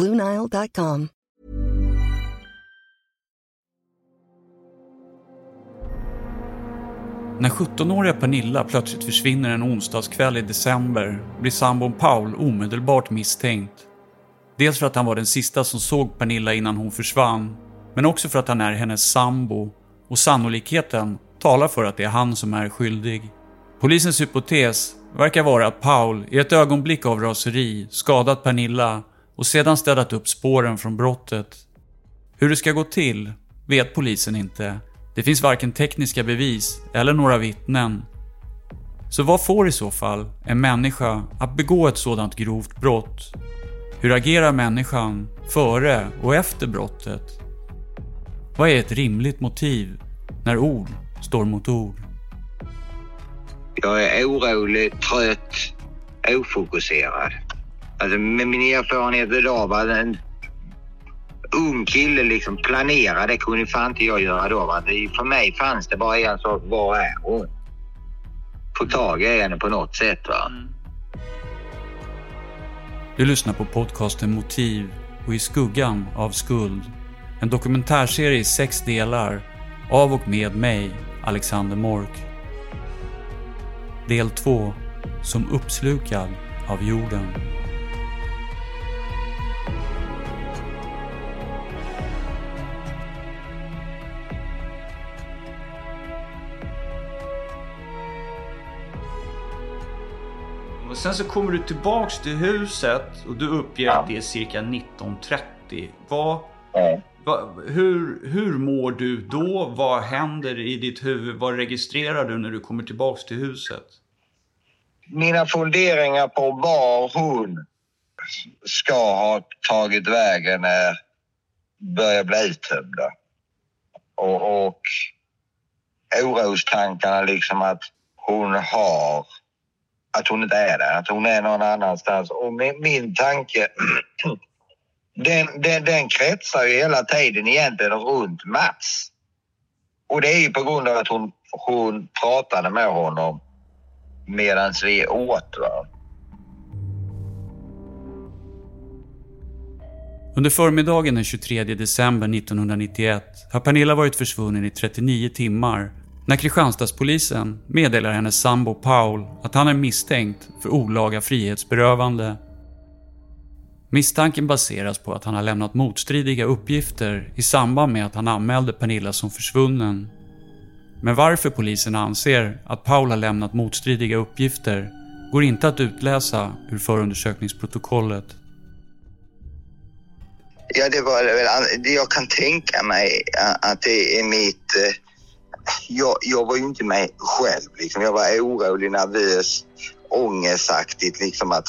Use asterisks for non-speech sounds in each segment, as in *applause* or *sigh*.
BlueNile.com. När 17-åriga Pernilla plötsligt försvinner en onsdagskväll i december blir sambon Paul omedelbart misstänkt. Dels för att han var den sista som såg Pernilla innan hon försvann, men också för att han är hennes sambo och sannolikheten talar för att det är han som är skyldig. Polisens hypotes verkar vara att Paul i ett ögonblick av raseri skadat Pernilla och sedan städat upp spåren från brottet. Hur det ska gå till vet polisen inte. Det finns varken tekniska bevis eller några vittnen. Så vad får i så fall en människa att begå ett sådant grovt brott? Hur agerar människan före och efter brottet? Vad är ett rimligt motiv när ord står mot ord? Jag är orolig, trött, ofokuserad. Alltså med min erfarenhet idag var en ung kille liksom planera, det kunde fan inte jag göra då. Va? Det, för mig fanns det bara en sak, var är hon? Få tag i henne på något sätt. Va? Du lyssnar på podcasten Motiv och I skuggan av skuld. En dokumentärserie i sex delar av och med mig, Alexander Mork. Del 2. Som uppslukad av jorden. Sen så kommer du tillbaks till huset och du uppger Ja. att det är cirka 19.30. Vad, vad, hur, hur mår du då? Vad händer i ditt huvud? Vad registrerar du när du kommer tillbaks till huset? Mina funderingar på var hon ska ha tagit vägen är, börjar bli uttömda. Och, och orostankarna liksom att hon har, att hon inte är där, att hon är någon annanstans. Och min, min tanke, *clears throat* den, den, den kretsar ju hela tiden egentligen runt Mats. Och det är ju på grund av att hon, hon pratade med honom medan vi åt. Va? Under förmiddagen den 23 december 1991 har Pernilla varit försvunnen i 39 timmar när Kristianstadspolisen meddelar hennes sambo Paul att han är misstänkt för olaga frihetsberövande. Misstanken baseras på att han har lämnat motstridiga uppgifter i samband med att han anmälde Pernilla som försvunnen. Men varför polisen anser att Paul har lämnat motstridiga uppgifter går inte att utläsa ur förundersökningsprotokollet. Ja, det var det väl. Jag kan tänka mig eh, att det är mitt... Eh, jag, jag var ju inte mig själv. Liksom. Jag var orolig, nervös, ångestaktigt. Liksom att,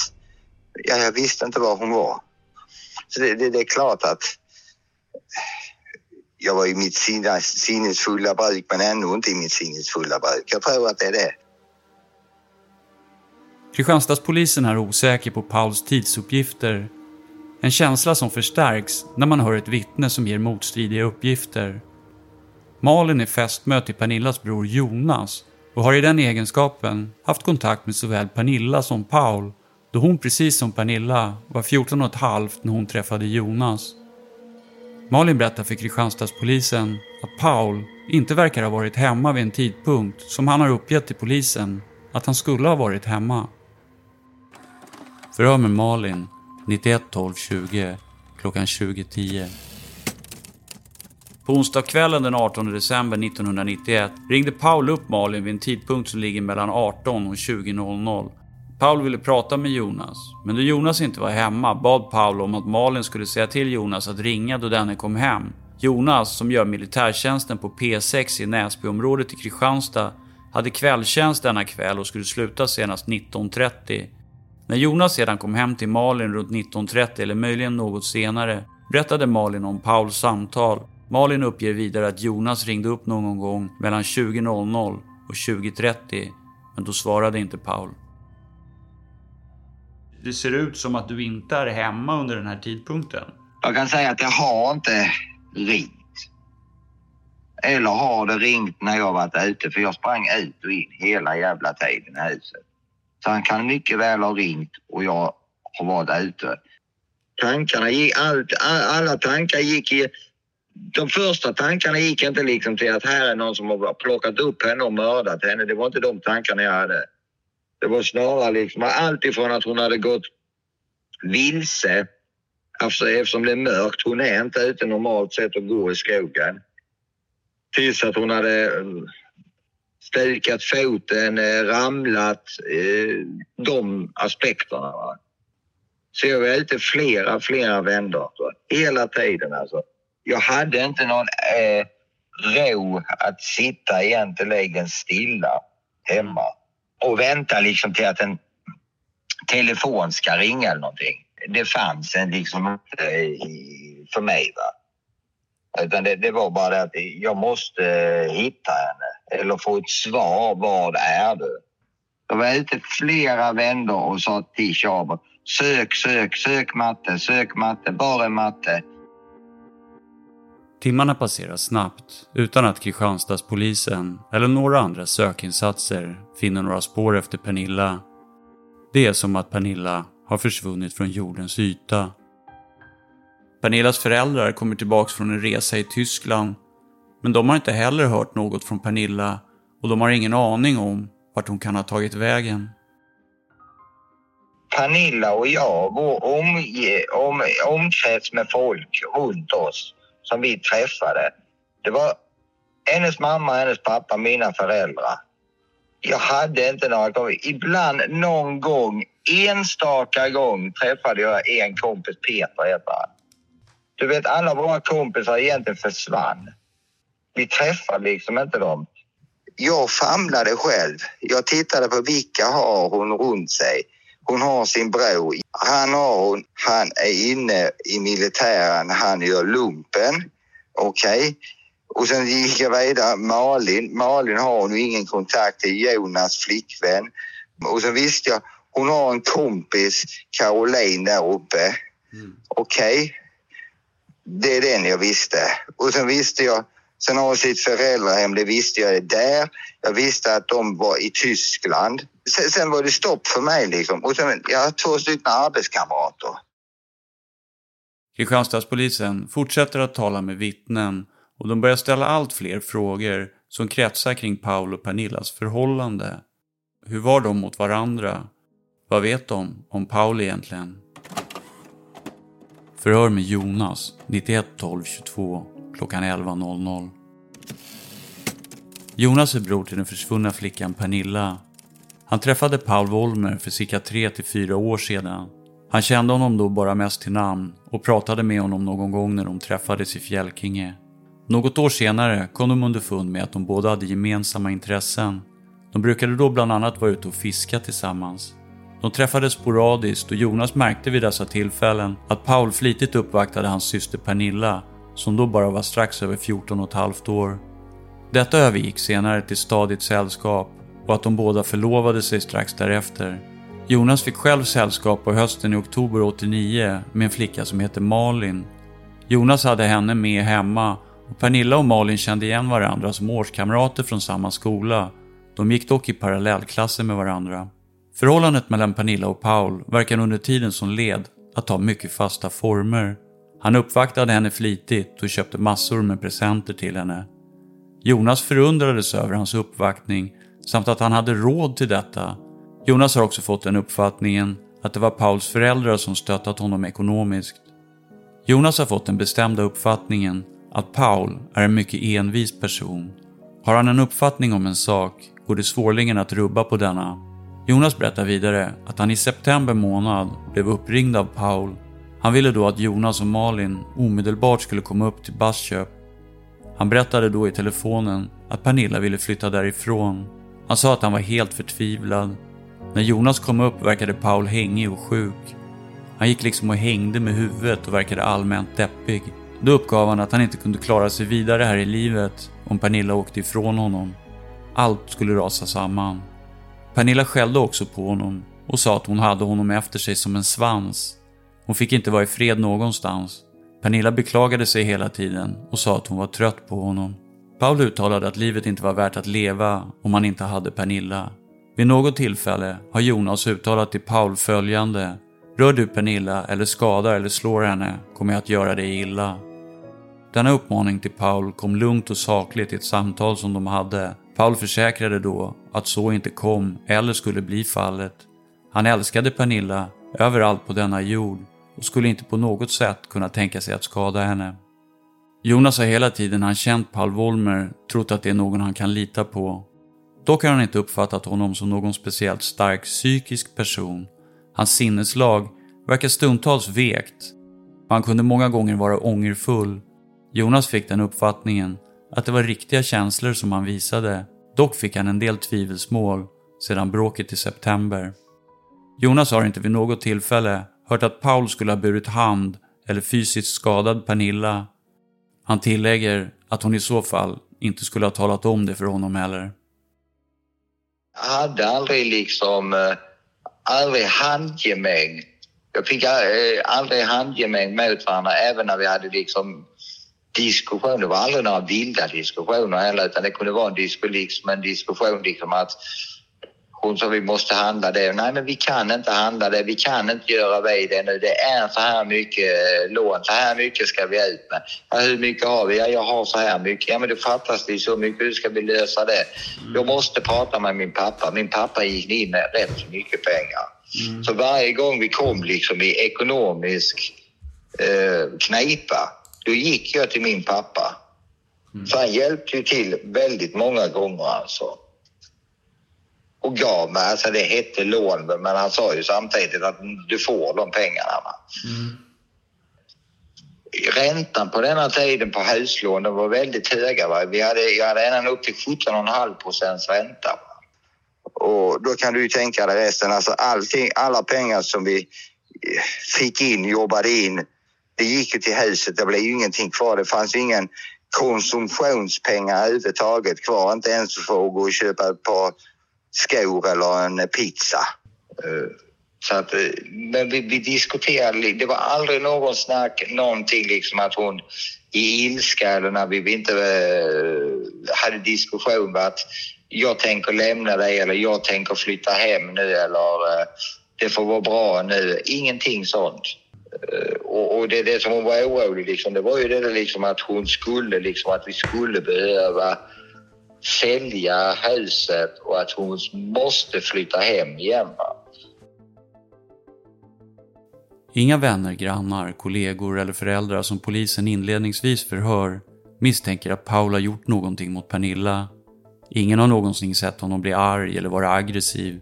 ja, jag visste inte var hon var. Så det, det, det är klart att jag var i mitt sinnesfulla bruk, men ändå inte i mitt sinnesfulla bruk. Jag tror att det är det. Kristianstadspolisen är osäker på Pauls tidsuppgifter. En känsla som förstärks när man hör ett vittne som ger motstridiga uppgifter. Malin är fästmö till Pernillas bror Jonas och har i den egenskapen haft kontakt med såväl Pernilla som Paul då hon precis som Pernilla var 14 och ett halvt när hon träffade Jonas. Malin berättar för Kristianstadspolisen att Paul inte verkar ha varit hemma vid en tidpunkt som han har uppgett till polisen att han skulle ha varit hemma. Förhör med Malin 91 12 20 klockan 20.10. På onsdagskvällen den 18 december 1991 ringde Paul upp Malin vid en tidpunkt som ligger mellan 18 och 20.00. Paul ville prata med Jonas, men då Jonas inte var hemma bad Paul om att Malin skulle säga till Jonas att ringa då denne kom hem. Jonas, som gör militärtjänsten på P6 i Näsbyområdet i Kristianstad, hade kvällstjänst denna kväll och skulle sluta senast 19.30. När Jonas sedan kom hem till Malin runt 19.30 eller möjligen något senare berättade Malin om Pauls samtal. Malin uppger vidare att Jonas ringde upp någon gång mellan 20.00 och 20.30 men då svarade inte Paul. Det ser ut som att du inte är hemma under den här tidpunkten. Jag kan säga att det har inte ringt. Eller har det ringt när jag varit ute? För jag sprang ut och in hela jävla tiden i huset. Så han kan mycket väl ha ringt och jag har varit ute. Tankarna gick, allt, alla tankar gick i... De första tankarna gick inte liksom till att här är någon som har plockat upp henne och mördat henne. Det var inte de tankarna jag hade. Det var snarare liksom allt ifrån att hon hade gått vilse alltså, eftersom det är mörkt. Hon är inte ute normalt sett och går i skogen. Tills att hon hade eh, stukat foten, eh, ramlat, eh, de aspekterna. Va? Så jag var ute flera, flera vändor. Hela tiden alltså. Jag hade inte någon eh, ro att sitta egentligen stilla hemma och vänta liksom till att en telefon ska ringa eller någonting. Det fanns en liksom inte för mig. Va? Utan det, det, var bara det att jag måste eh, hitta henne eller få ett svar. Vad är du? Jag var ute flera vändor och sa till Tjaber sök, sök, sök matte, sök matte, bara matte. Timmarna passerar snabbt utan att Kristianstadspolisen eller några andra sökinsatser finner några spår efter Pernilla. Det är som att Pernilla har försvunnit från jordens yta. Pernillas föräldrar kommer tillbaks från en resa i Tyskland men de har inte heller hört något från Pernilla och de har ingen aning om vart hon kan ha tagit vägen. Pernilla och jag, vår om, om, omkrets med folk runt oss som vi träffade. Det var hennes mamma, hennes pappa, mina föräldrar. Jag hade inte några kompisar. Ibland, någon gång, enstaka gång träffade jag en kompis, Peter heter han. Du vet, alla våra kompisar egentligen försvann. Vi träffade liksom inte dem. Jag famlade själv. Jag tittade på vilka har hon runt sig. Hon har sin bror. Han har hon. Han är inne i militären. Han gör lumpen. Okej. Okay. Och sen gick jag vidare. Malin. Malin har hon ingen kontakt till. Jonas flickvän. Och sen visste jag, hon har en kompis, Caroline, där uppe. Mm. Okej. Okay. Det är den jag visste. Och sen visste jag, sen har hon sitt föräldrahem, det visste jag där. Jag visste att de var i Tyskland. Sen, sen var det stopp för mig liksom. Och sen, jag har två stycken arbetskamrater. Kristianstadspolisen fortsätter att tala med vittnen och de börjar ställa allt fler frågor som kretsar kring Paul och Pernillas förhållande. Hur var de mot varandra? Vad vet de om Paul egentligen? Förhör med Jonas 91 12 22 klockan 11.00. Jonas är bror till den försvunna flickan Pernilla. Han träffade Paul Wollmer för cirka 3-4 år sedan. Han kände honom då bara mest till namn och pratade med honom någon gång när de träffades i Fjällkinge. Något år senare kom de underfund med att de båda hade gemensamma intressen. De brukade då bland annat vara ute och fiska tillsammans. De träffades sporadiskt och Jonas märkte vid dessa tillfällen att Paul flitigt uppvaktade hans syster Pernilla, som då bara var strax över 14 och ett halvt år. Detta övergick senare till stadigt sällskap och att de båda förlovade sig strax därefter. Jonas fick själv sällskap på hösten i oktober 89 med en flicka som heter Malin. Jonas hade henne med hemma och Pernilla och Malin kände igen varandra som årskamrater från samma skola. De gick dock i parallellklasser med varandra. Förhållandet mellan Pernilla och Paul verkar under tiden som led att ta mycket fasta former. Han uppvaktade henne flitigt och köpte massor med presenter till henne. Jonas förundrades över hans uppvaktning samt att han hade råd till detta. Jonas har också fått den uppfattningen att det var Pauls föräldrar som stöttat honom ekonomiskt. Jonas har fått den bestämda uppfattningen att Paul är en mycket envis person. Har han en uppfattning om en sak går det svårligen att rubba på denna. Jonas berättar vidare att han i september månad blev uppringd av Paul. Han ville då att Jonas och Malin omedelbart skulle komma upp till Basköp. Han berättade då i telefonen att Pernilla ville flytta därifrån. Han sa att han var helt förtvivlad. När Jonas kom upp verkade Paul hängig och sjuk. Han gick liksom och hängde med huvudet och verkade allmänt deppig. Då uppgav han att han inte kunde klara sig vidare här i livet om Pernilla åkte ifrån honom. Allt skulle rasa samman. Pernilla skällde också på honom och sa att hon hade honom efter sig som en svans. Hon fick inte vara i fred någonstans. Pernilla beklagade sig hela tiden och sa att hon var trött på honom. Paul uttalade att livet inte var värt att leva om man inte hade Pernilla. Vid något tillfälle har Jonas uttalat till Paul följande. Rör du Pernilla eller skadar eller slår henne kommer jag att göra dig illa. Denna uppmaning till Paul kom lugnt och sakligt i ett samtal som de hade. Paul försäkrade då att så inte kom eller skulle bli fallet. Han älskade Pernilla överallt på denna jord och skulle inte på något sätt kunna tänka sig att skada henne. Jonas har hela tiden han känt Paul Wollmer trott att det är någon han kan lita på. Dock har han inte uppfattat honom som någon speciellt stark psykisk person. Hans sinneslag verkar stundtals vekt och han kunde många gånger vara ångerfull. Jonas fick den uppfattningen att det var riktiga känslor som han visade. Dock fick han en del tvivelsmål sedan bråket i september. Jonas har inte vid något tillfälle hört att Paul skulle ha burit hand eller fysiskt skadad Pernilla. Han tillägger att hon i så fall inte skulle ha talat om det för honom heller. Jag hade aldrig liksom, eh, aldrig handgemäng. Jag fick eh, aldrig handgemäng mot varandra även när vi hade liksom diskussioner. Det var aldrig några vilda diskussioner heller utan det kunde vara en, diskussion, liksom en diskussion liksom att hon sa vi måste handla det. Nej, men vi kan inte handla det. Vi kan inte göra det nu. Det är så här mycket lån. Så här mycket ska vi ut med. Ja, hur mycket har vi? Ja, jag har så här mycket. Ja, men det fattas det så mycket. Hur ska vi lösa det? Mm. Jag måste prata med min pappa. Min pappa gick in med rätt mycket pengar. Mm. Så varje gång vi kom liksom i ekonomisk eh, knipa, då gick jag till min pappa. Mm. Så han hjälpte ju till väldigt många gånger alltså och gav mig, alltså det hette lån, men han sa ju samtidigt att du får de pengarna. Mm. Räntan på denna tiden på huslånen var väldigt höga. Va? Vi hade, jag hade ända upp till 17,5 procents ränta. Va? Och då kan du ju tänka dig resten, alltså allting, alla pengar som vi fick in, jobbade in, det gick ju till huset. Det blev ju ingenting kvar. Det fanns ju ingen konsumtionspengar överhuvudtaget kvar, inte ens för att gå och köpa ett par skor eller en pizza. Eh, så att, eh, men vi, vi diskuterade, det var aldrig någon snack, någonting liksom att hon i ilska eller när vi inte eh, hade diskussion att jag tänker lämna dig eller jag tänker flytta hem nu eller det får vara bra nu. Ingenting sånt. Och, och, det, det som hon var orolig liksom, det var ju det liksom att hon skulle liksom att vi skulle behöva sälja huset och att hon måste flytta hem igen. Inga vänner, grannar, kollegor eller föräldrar som polisen inledningsvis förhör misstänker att Paul har gjort någonting mot Pernilla. Ingen har någonsin sett honom bli arg eller vara aggressiv.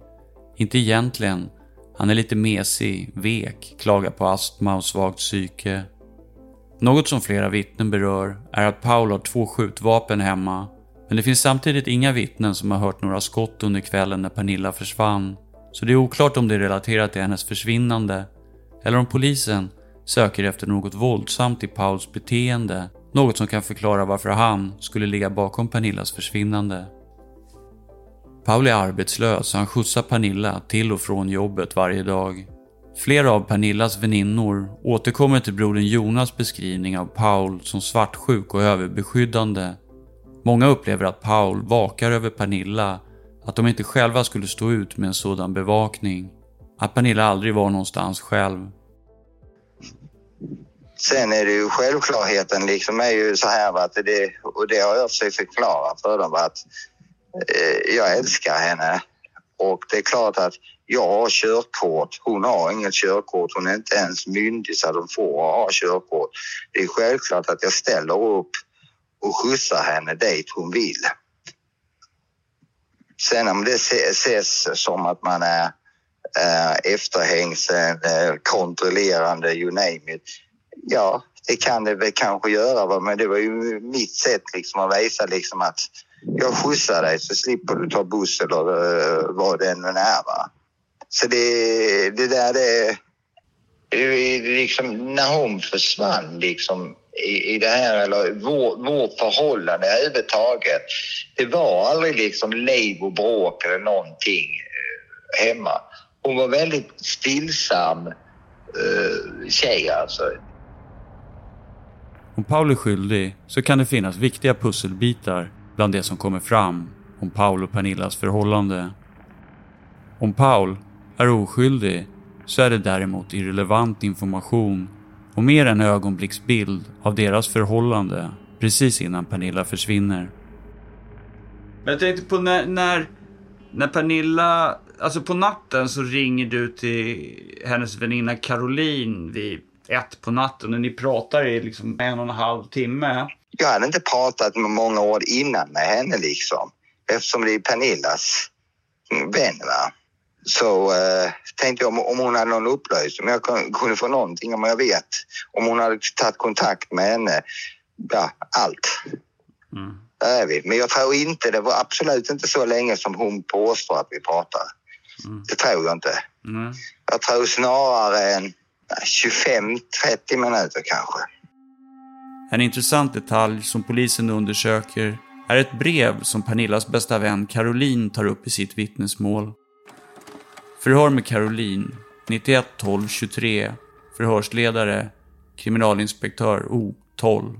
Inte egentligen. Han är lite mesig, vek, klagar på astma och svagt psyke. Något som flera vittnen berör är att Paul har två skjutvapen hemma men det finns samtidigt inga vittnen som har hört några skott under kvällen när Pernilla försvann. Så det är oklart om det är relaterat till hennes försvinnande eller om polisen söker efter något våldsamt i Pauls beteende. Något som kan förklara varför han skulle ligga bakom Pernillas försvinnande. Paul är arbetslös och han skjutsar Pernilla till och från jobbet varje dag. Flera av Pernillas väninnor återkommer till brodern Jonas beskrivning av Paul som svartsjuk och överbeskyddande. Många upplever att Paul vakar över Pernilla, att de inte själva skulle stå ut med en sådan bevakning. Att Pernilla aldrig var någonstans själv. Sen är det ju självklarheten liksom är ju så här att det, och det har jag försökt förklara för dem att eh, jag älskar henne och det är klart att jag har körkort, hon har inget körkort, hon är inte ens myndig så att hon får ha körkort. Det är självklart att jag ställer upp och skjutsar henne dit hon vill. Sen om det ses som att man är eh, efterhängsen, eh, kontrollerande, you name it. Ja, det kan det väl kanske göra, men det var ju mitt sätt liksom att visa liksom att jag skjutsar dig så slipper du ta buss eller eh, vad det än är. Va? Så det, det där det, det liksom när hon försvann liksom i, i det här, eller vår, vårt förhållande överhuvudtaget. Det var aldrig liksom liv och bråk eller någonting eh, hemma. Hon var väldigt stillsam uh, tjej alltså. Om Paul är skyldig så kan det finnas viktiga pusselbitar bland det som kommer fram om Paul och Pernillas förhållande. Om Paul är oskyldig så är det däremot irrelevant information och mer en ögonblicksbild av deras förhållande precis innan Pernilla försvinner. Men jag tänkte på när, när, när Pernilla, alltså på natten så ringer du till hennes väninna Caroline vid ett på natten och ni pratar i liksom en och en halv timme. Jag hade inte pratat med många år innan med henne liksom eftersom det är Pernillas vän. Va? Så eh, tänkte jag om, om hon hade någon upplysning, om jag kunde få någonting, om jag vet, om hon hade tagit kontakt med henne. Ja, allt. Mm. Där är vi. Men jag tror inte, det var absolut inte så länge som hon påstår att vi pratar. Mm. Det tror jag inte. Mm. Jag tror snarare en 25-30 minuter kanske. En intressant detalj som polisen undersöker är ett brev som Pernillas bästa vän Caroline tar upp i sitt vittnesmål. Förhör med Caroline, 91 12 23, förhörsledare, kriminalinspektör O 12.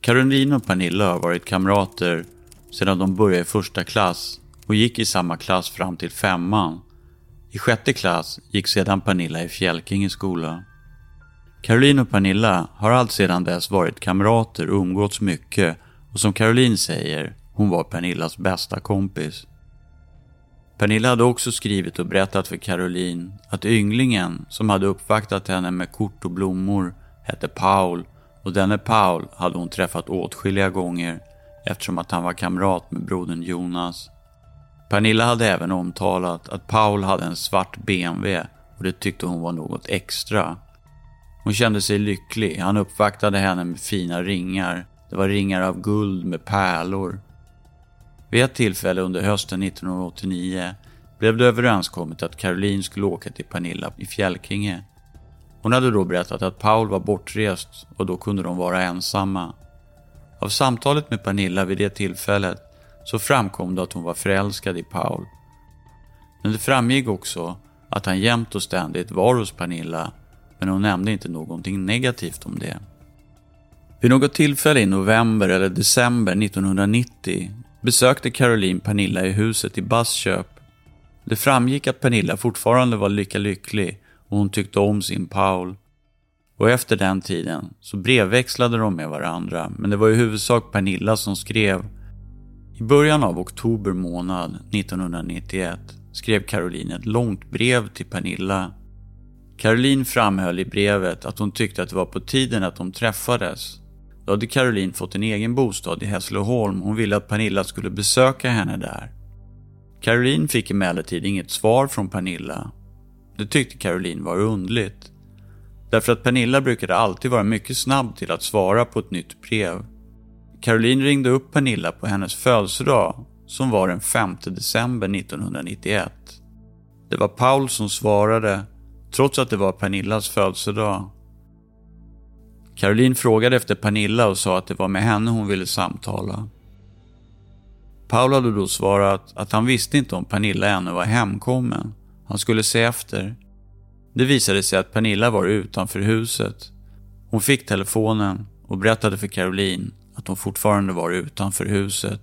Caroline och Pernilla har varit kamrater sedan de började i första klass och gick i samma klass fram till femman. I sjätte klass gick sedan Pernilla i Fjälkinge skola. Caroline och Pernilla har allt sedan dess varit kamrater och umgåtts mycket och som Caroline säger, hon var Pernillas bästa kompis. Pernilla hade också skrivit och berättat för Caroline att ynglingen som hade uppvaktat henne med kort och blommor hette Paul och denne Paul hade hon träffat åtskilliga gånger eftersom att han var kamrat med brodern Jonas. Pernilla hade även omtalat att Paul hade en svart BMW och det tyckte hon var något extra. Hon kände sig lycklig. Han uppvaktade henne med fina ringar. Det var ringar av guld med pärlor. Vid ett tillfälle under hösten 1989 blev det överenskommet att Caroline skulle åka till Pernilla i Fjällkinge. Hon hade då berättat att Paul var bortrest och då kunde de vara ensamma. Av samtalet med Pernilla vid det tillfället så framkom det att hon var förälskad i Paul. Men det framgick också att han jämt och ständigt var hos Pernilla, men hon nämnde inte någonting negativt om det. Vid något tillfälle i november eller december 1990 besökte Caroline Pernilla i huset i Bassköp. Det framgick att Pernilla fortfarande var lika lycklig och hon tyckte om sin Paul. Och efter den tiden så brevväxlade de med varandra, men det var i huvudsak Pernilla som skrev. I början av oktober månad 1991 skrev Caroline ett långt brev till Pernilla. Caroline framhöll i brevet att hon tyckte att det var på tiden att de träffades då hade Caroline fått en egen bostad i Hässleholm och hon ville att Pernilla skulle besöka henne där. Caroline fick emellertid inget svar från Pernilla. Det tyckte Caroline var undligt. Därför att Pernilla brukade alltid vara mycket snabb till att svara på ett nytt brev. Caroline ringde upp Pernilla på hennes födelsedag som var den 5 december 1991. Det var Paul som svarade trots att det var Pernillas födelsedag. Caroline frågade efter Pernilla och sa att det var med henne hon ville samtala. Paul hade då svarat att han visste inte om Pernilla ännu var hemkommen. Han skulle se efter. Det visade sig att Pernilla var utanför huset. Hon fick telefonen och berättade för Caroline att hon fortfarande var utanför huset.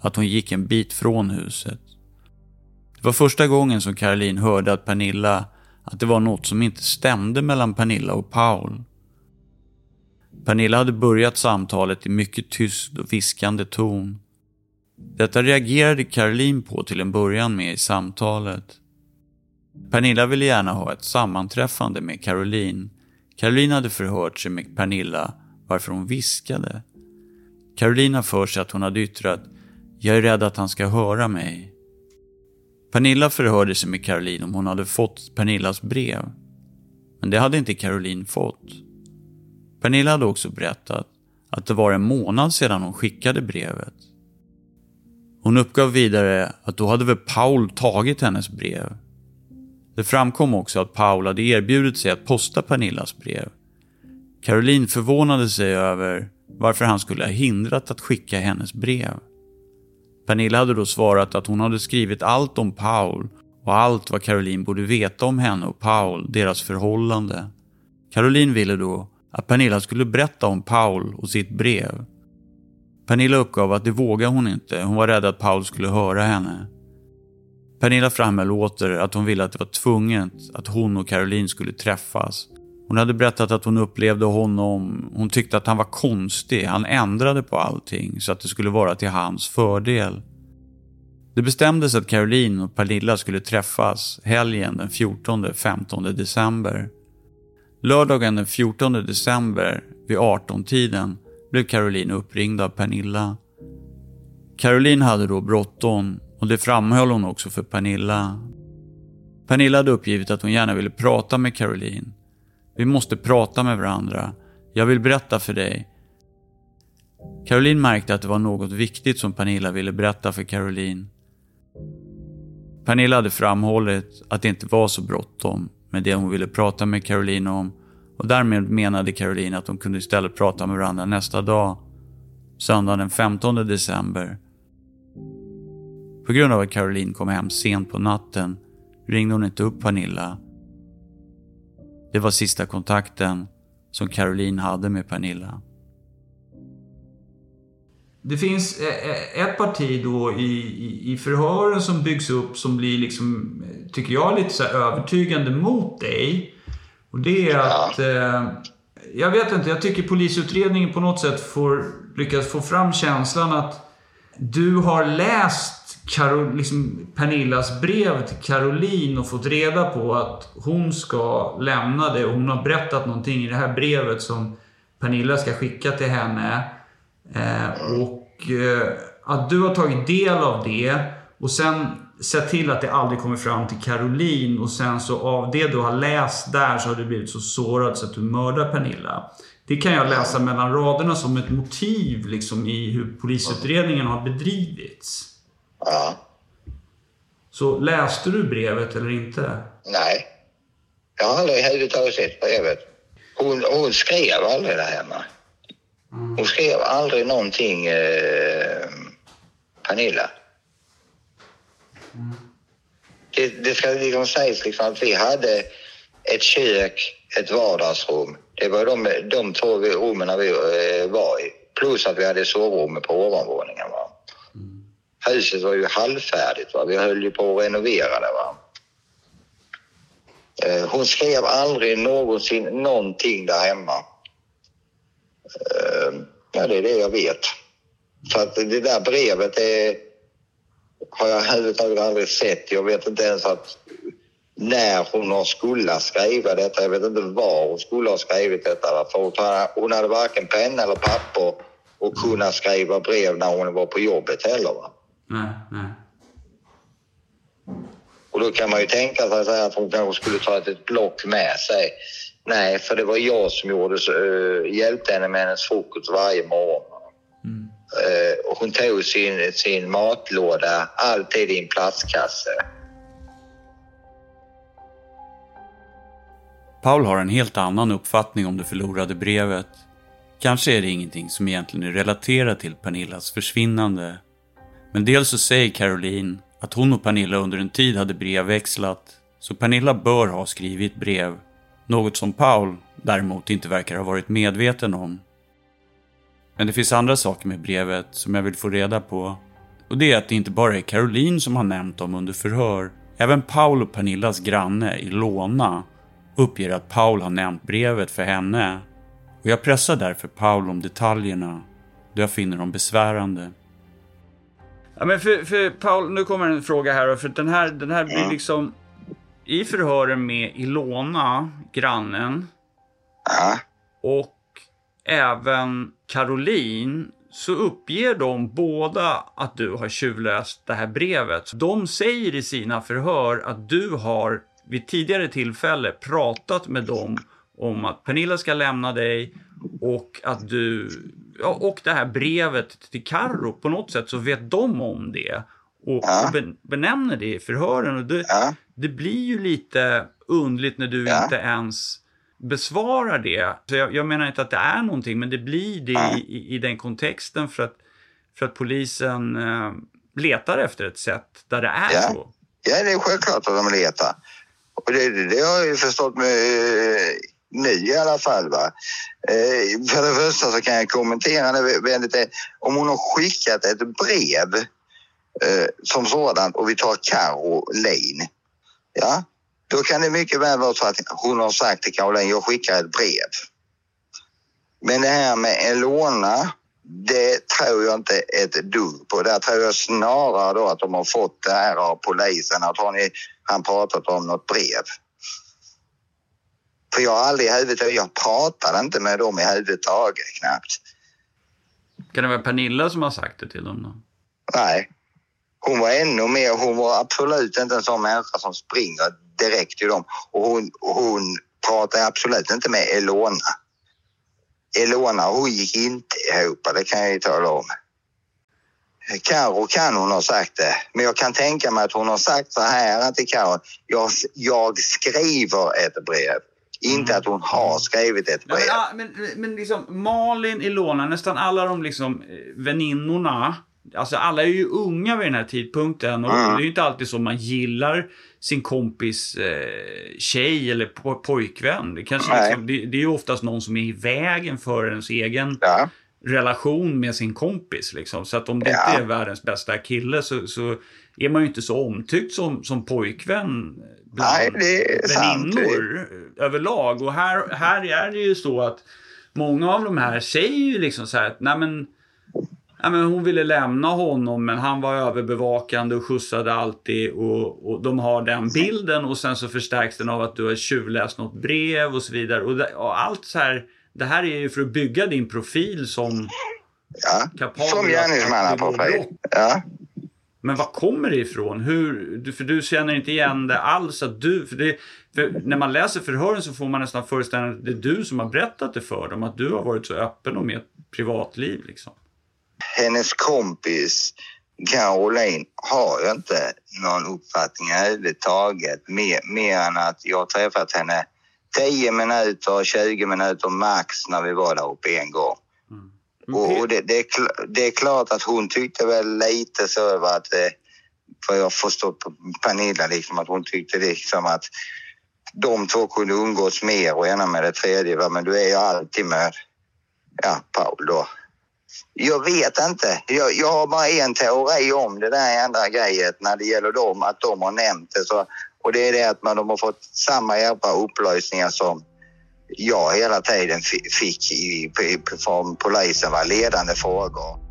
Att hon gick en bit från huset. Det var första gången som Caroline hörde att Pernilla, att det var något som inte stämde mellan Pernilla och Paul. Pernilla hade börjat samtalet i mycket tyst och viskande ton. Detta reagerade Caroline på till en början med i samtalet. Pernilla ville gärna ha ett sammanträffande med Caroline. Caroline hade förhört sig med Pernilla varför hon viskade. Caroline har för sig att hon hade yttrat “Jag är rädd att han ska höra mig”. Pernilla förhörde sig med Caroline om hon hade fått Pernillas brev. Men det hade inte Caroline fått. Pernilla hade också berättat att det var en månad sedan hon skickade brevet. Hon uppgav vidare att då hade väl Paul tagit hennes brev. Det framkom också att Paul hade erbjudit sig att posta Pernillas brev. Caroline förvånade sig över varför han skulle ha hindrat att skicka hennes brev. Pernilla hade då svarat att hon hade skrivit allt om Paul och allt vad Caroline borde veta om henne och Paul, deras förhållande. Caroline ville då att Pernilla skulle berätta om Paul och sitt brev. Pernilla uppgav att det vågade hon inte, hon var rädd att Paul skulle höra henne. Pernilla framhöll åter att hon ville att det var tvunget att hon och Caroline skulle träffas. Hon hade berättat att hon upplevde honom, hon tyckte att han var konstig, han ändrade på allting så att det skulle vara till hans fördel. Det bestämdes att Caroline och Pernilla skulle träffas helgen den 14-15 december. Lördagen den 14 december vid 18-tiden blev Caroline uppringd av Pernilla. Caroline hade då bråttom och det framhöll hon också för Pernilla. Pernilla hade uppgivit att hon gärna ville prata med Caroline. Vi måste prata med varandra. Jag vill berätta för dig. Caroline märkte att det var något viktigt som Pernilla ville berätta för Caroline. Pernilla hade framhållit att det inte var så bråttom med det hon ville prata med Caroline om och därmed menade Caroline att de kunde istället prata med varandra nästa dag, söndagen den 15 december. På grund av att Caroline kom hem sent på natten ringde hon inte upp Pernilla. Det var sista kontakten som Caroline hade med Pernilla. Det finns eh, eh, ett parti då i, i, förhören som byggs upp som blir liksom, tycker jag, lite så övertygande mot dig. Och det är att... Eh, jag vet inte, jag tycker polisutredningen på något sätt får lyckas få fram känslan att du har läst Karol, liksom Pernillas brev till Caroline och fått reda på att hon ska lämna det. Och hon har berättat någonting i det här brevet som Pernilla ska skicka till henne. Eh, och eh, att du har tagit del av det och sen sett till att det aldrig kommer fram till Caroline och sen så av det du har läst där så har du blivit så sårad så att du mördar Pernilla. Det kan jag läsa mellan raderna som ett motiv liksom i hur polisutredningen har bedrivits. Ja. Så läste du brevet eller inte? Nej. Jag har aldrig överhuvudtaget sett brevet. Hon, hon skrev aldrig där hemma. Hon skrev aldrig någonting, eh, Pernilla. Det, det ska liksom sägas liksom att vi hade ett kök, ett vardagsrum. Det var de, de två rummen vi eh, var i. Plus att vi hade sovrummet på ovanvåningen. Va? Mm. Huset var ju halvfärdigt. Va? Vi höll ju på att renovera det. Va? Eh, hon skrev aldrig någonsin någonting där hemma. Eh, ja, det är det jag vet. Så att det där brevet är har jag överhuvudtaget aldrig sett. Jag vet inte ens att när hon har skulle skriva detta. Jag vet inte var hon skulle ha skrivit detta. För hon hade varken penna eller papper och kunna skriva brev när hon var på jobbet heller. Va? Nej, nej. Och då kan man ju tänka sig att hon kanske skulle ta ett block med sig. Nej, för det var jag som gjorde, uh, hjälpte henne med hennes frukost varje morgon. Mm. Uh, och hon tog sin, sin matlåda alltid i en plastkasse. Paul har en helt annan uppfattning om det förlorade brevet. Kanske är det ingenting som egentligen är relaterat till Pernillas försvinnande. Men dels så säger Caroline att hon och Pernilla under en tid hade brevväxlat, så Pernilla bör ha skrivit brev. Något som Paul däremot inte verkar ha varit medveten om. Men det finns andra saker med brevet som jag vill få reda på. Och det är att det inte bara är Caroline som har nämnt dem under förhör. Även Paul och Pernillas granne Ilona uppger att Paul har nämnt brevet för henne. Och jag pressar därför Paul om detaljerna, då jag finner dem besvärande. Ja, men för, för Paul, nu kommer en fråga här. För den här, den här blir liksom... I förhören med Ilona, grannen, Ja. och även Caroline så uppger de båda att du har tjuvläst det här brevet. De säger i sina förhör att du har vid tidigare tillfälle pratat med dem om att Pernilla ska lämna dig och att du ja, och det här brevet till Karro på något sätt så vet de om det och, Ja. och benämner det i förhören. Och det, Ja. det blir ju lite undligt när du Ja. inte ens besvarar det. Så jag, jag menar inte att det är någonting, men det blir det i, i, i den kontexten för att, för att polisen eh, letar efter ett sätt där det är Ja. så. Ja, det är självklart att de letar. Och det, det, har jag ju förstått med eh, nu i alla fall. Va? Eh, för det första så kan jag kommentera det väldigt. Om hon har skickat ett brev eh, som sådant och vi tar Caroline. Ja, då kan det mycket väl vara så att hon har sagt till Caroline, jag skickar ett brev. Men det här med Elona, det tror jag inte ett dugg på. Där tror jag snarare då att de har fått det här av polisen. Att har ni, han pratat om något brev? För jag har aldrig i huvudet, jag pratade inte med dem i huvudet knappt. Kan det vara Pernilla som har sagt det till dem då? Nej. Hon var ännu mer, hon var absolut inte en sån människa som springer direkt till dem. Och hon, hon pratade absolut inte med Elona. Elona hon gick inte ihop, det kan jag ju tala om. Karo kan hon ha sagt det, men jag kan tänka mig att hon har sagt så här till Karo. Jag, jag skriver ett brev. Inte att hon har skrivit ett Ja, brev. men, ja, men, men liksom Malin, Ilona, nästan alla de liksom eh, väninnorna. Alltså alla är ju unga vid den här tidpunkten och Mm. det är ju inte alltid så man gillar sin kompis eh, tjej eller po- pojkvän. Det, kanske liksom, det, det är ju oftast någon som är i vägen för ens egen Ja, relation med sin kompis. Liksom. Så att om det Ja. inte är världens bästa kille så, så är man ju inte så omtyckt som, som pojkvän bland Nej, väninnor överlag. Och här, här är det ju så att många av de här säger ju liksom så här att nej men, nej men hon ville lämna honom men han var överbevakande och skjutsade alltid och, och de har den bilden och sen så förstärks den av att du har tjuvläst något brev och så vidare. Och, det, och allt så här, det här är ju för att bygga din profil som ja. kapabel Som gärningsmannaprofil. Ja. Men var kommer det ifrån? Hur, för du känner inte igen det alls att du... För, det, för när man läser förhören så får man nästan föreställningen att det är du som har berättat det för dem. Att du har varit så öppen om ert privatliv liksom. Hennes kompis Caroline har inte någon uppfattning överhuvudtaget mer, mer än att jag har träffat henne 10 minuter, 20 minuter max när vi var där uppe en gång. Och, och det, det, är kl- det är klart att hon tyckte väl lite så över att, eh, vad jag förstått på Pernilla, liksom, att hon tyckte liksom att de två kunde umgås mer och ena med det tredje. Va? Men du är ju alltid med, ja, Paul då. Jag vet inte. Jag, jag har bara en teori om det där andra grejet när det gäller dem, att de har nämnt det. Så, och det är det att man, de har fått samma jävla upplösningar upplysningar som jag hela tiden fick i, i, från polisen, var ledande frågor.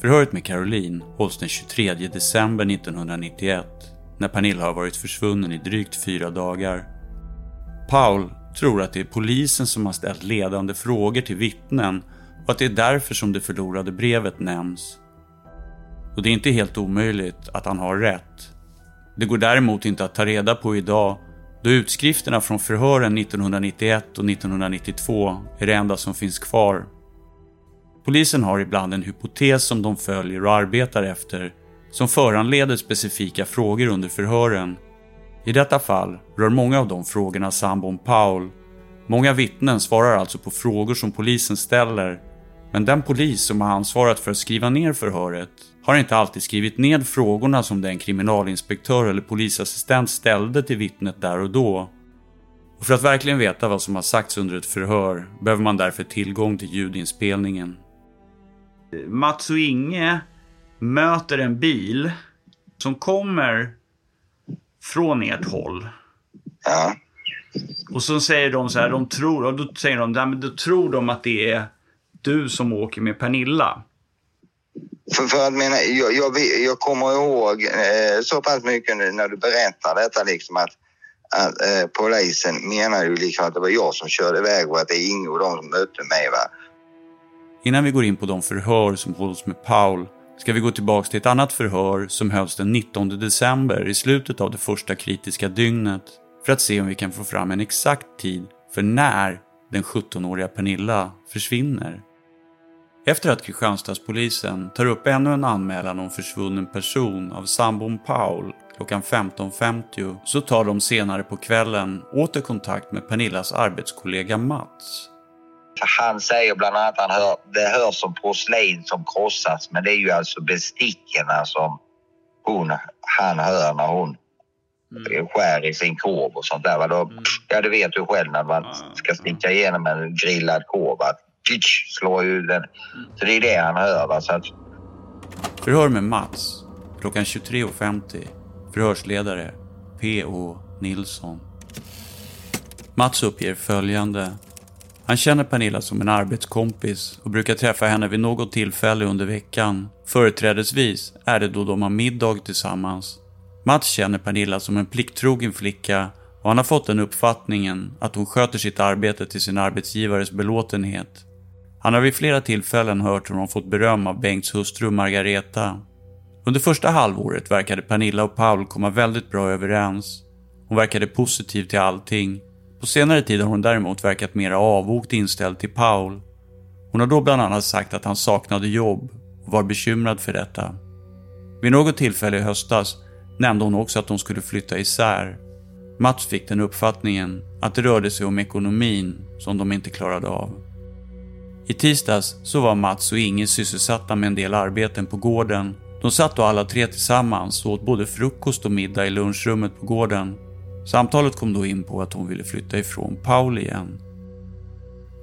Förhöret med Caroline hålls den 23 december 1991 när Pernilla har varit försvunnen i drygt fyra dagar. Paul tror att det är polisen som har ställt ledande frågor till vittnen och att det är därför som det förlorade brevet nämns. Och det är inte helt omöjligt att han har rätt. Det går däremot inte att ta reda på idag då utskrifterna från förhören 1991 och 1992 är det enda som finns kvar. Polisen har ibland en hypotes som de följer och arbetar efter som föranleder specifika frågor under förhören. I detta fall rör många av de frågorna sambon Paul. Många vittnen svarar alltså på frågor som polisen ställer men den polis som har ansvarat för att skriva ner förhöret har inte alltid skrivit ned frågorna som den kriminalinspektör eller polisassistent ställde till vittnet där och då. Och för att verkligen veta vad som har sagts under ett förhör behöver man därför tillgång till ljudinspelningen. Mats och Inge möter en bil som kommer från ert håll. Ja. Och så säger de så här, de tror, och då säger de, "Nej, men då tror de att det är du som åker med Pernilla. För, för att mena, jag, jag, jag kommer ihåg eh, så pass mycket nu när du berättar detta liksom att, att eh, polisen menar ju liksom att det var jag som körde iväg och att det är Inge och de som mötte mig. Va? Innan vi går in på de förhör som hålls med Paul ska vi gå tillbaka till ett annat förhör som hölls den 19 december i slutet av det första kritiska dygnet för att se om vi kan få fram en exakt tid för när den 17-åriga Pernilla försvinner. Efter att Kristianstadspolisen tar upp ännu en anmälan om försvunnen person av sambon Paul klockan 15.50 så tar de senare på kvällen åter kontakt med Pernillas arbetskollega Mats. Han säger bland annat att han hör, det hörs som porslin som krossas men det är ju alltså bestickorna som hon, han hör när hon skär i sin korv och sånt där. Då, Ja, det vet du själv när man ska sticka igenom en grillad korv. Att tsch, slår ju den. Så det är det han hör. Va? Så att, Förhör med Mats klockan 23.50. Förhörsledare P.O. Nilsson. Mats uppger följande. Han känner Pernilla som en arbetskompis och brukar träffa henne vid något tillfälle under veckan. Företrädesvis är det då de har middag tillsammans. Mats känner Pernilla som en plikttrogen flicka och han har fått den uppfattningen att hon sköter sitt arbete till sin arbetsgivares belåtenhet. Han har vid flera tillfällen hört hur de fått beröm av Bengts hustru Margareta. Under första halvåret verkade Pernilla och Paul komma väldigt bra överens. Hon verkade positiv till allting. På senare tid har hon däremot verkat mer avvokt inställd till Paul. Hon har då bland annat sagt att han saknade jobb och var bekymrad för detta. Vid något tillfälle i höstas nämnde hon också att de skulle flytta isär. Mats fick den uppfattningen att det rörde sig om ekonomin som de inte klarade av. I tisdags så var Mats och Inge sysselsatta med en del arbeten på gården. De satt då alla tre tillsammans och åt både frukost och middag i lunchrummet på gården. Samtalet kom då in på att hon ville flytta ifrån Paul igen.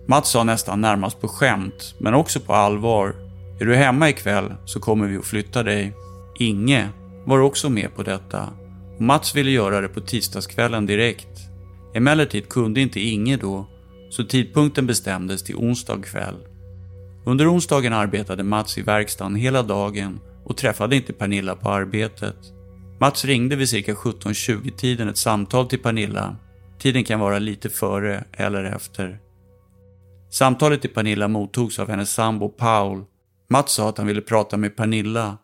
Mats sa nästan närmast på skämt, men också på allvar. Är du hemma ikväll så kommer vi att flytta dig. Inge var också med på detta. Och Mats ville göra det på tisdagskvällen direkt. Emellertid kunde inte Inge då, så tidpunkten bestämdes till onsdag kväll. Under onsdagen arbetade Mats i verkstaden hela dagen och träffade inte Pernilla på arbetet. Mats ringde vid cirka 17.20-tiden ett samtal till Pernilla. Tiden kan vara lite före eller efter. Samtalet till Pernilla mottogs av hennes sambo Paul. Mats sa att han ville prata med Pernilla.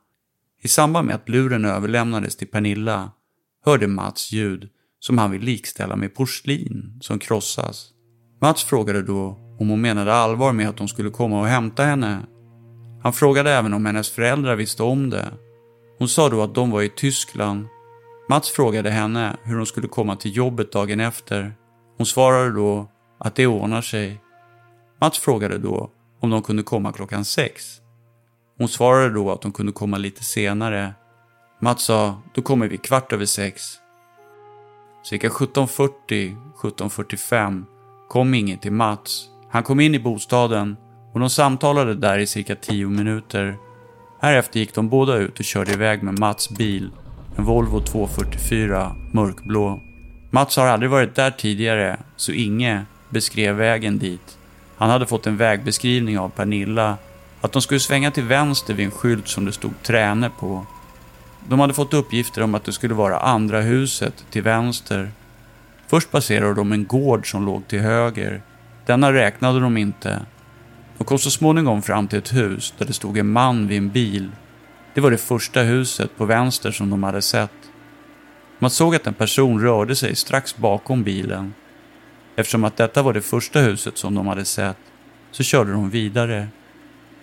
I samband med att luren överlämnades till Pernilla hörde Mats ljud som han vill likställa med porslin som krossas. Mats frågade då om hon menade allvar med att de skulle komma och hämta henne. Han frågade även om hennes föräldrar visste om det. Hon sa då att de var i Tyskland. Mats frågade henne hur hon skulle komma till jobbet dagen efter. Hon svarade då att det ordnar sig. Mats frågade då om de kunde komma klockan sex. Hon svarade då att de kunde komma lite senare. Mats sa, då kommer vi kvart över sex. Cirka 17.40, 17.45 kom inget till Mats. Han kom in i bostaden och de samtalade där i cirka 10 minuter. Härefter gick de båda ut och körde iväg med Mats bil, en Volvo 244 mörkblå. Mats har aldrig varit där tidigare, så Inge beskrev vägen dit. Han hade fått en vägbeskrivning av Pernilla, att de skulle svänga till vänster vid en skylt som det stod Träne på. De hade fått uppgifter om att det skulle vara andra huset till vänster. Först passerade de en gård som låg till höger. Denna räknade de inte. De kom så småningom fram till ett hus där det stod en man vid en bil. Det var det första huset på vänster som de hade sett. Man såg att en person rörde sig strax bakom bilen. Eftersom att detta var det första huset som de hade sett så körde de vidare.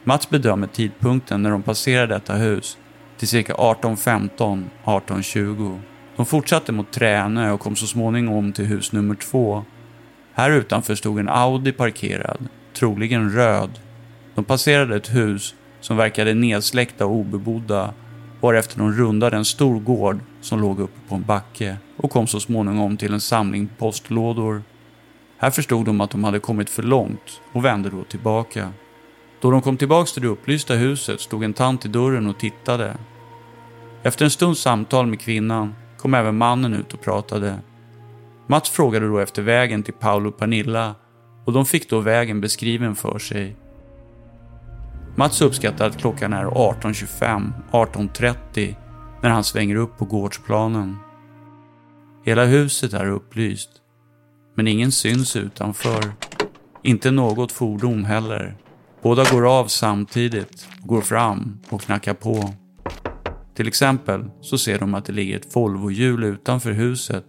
Mats bedömer tidpunkten när de passerade detta hus till cirka 18.15, 18.20. De fortsatte mot Tränö och kom så småningom till hus nummer två. Här utanför stod en Audi parkerad, troligen röd. De passerade ett hus som verkade nedsläckta och obebodda varefter de rundade en stor gård som låg uppe på en backe och kom så småningom till en samling postlådor. Här förstod de att de hade kommit för långt och vände då tillbaka. Då de kom tillbaka till det upplysta huset stod en tant i dörren och tittade. Efter en stunds samtal med kvinnan kom även mannen ut och pratade. Mats frågade då efter vägen till Paolo och Pernilla och de fick då vägen beskriven för sig. Mats uppskattar att klockan är 18.25, 18.30 när han svänger upp på gårdsplanen. Hela huset är upplyst, men ingen syns utanför. Inte något fordon heller. Båda går av samtidigt, går fram och knackar på. Till exempel så ser de att det ligger ett Volvohjul utanför huset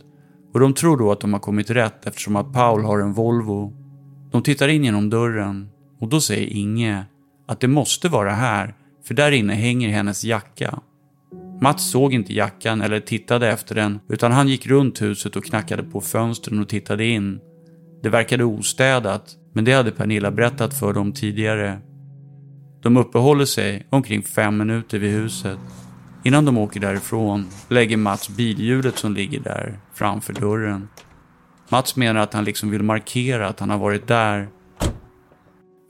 och de tror då att de har kommit rätt eftersom att Paul har en Volvo. De tittar in genom dörren och då säger Inge att det måste vara här, för där inne hänger hennes jacka. Mats såg inte jackan eller tittade efter den, utan han gick runt huset och knackade på fönstren och tittade in. Det verkade ostädat, men det hade Pernilla berättat för dem tidigare. De uppehåller sig omkring fem minuter vid huset. Innan de åker därifrån lägger Mats bilhjulet som ligger där framför dörren. Mats menar att han liksom vill markera att han har varit där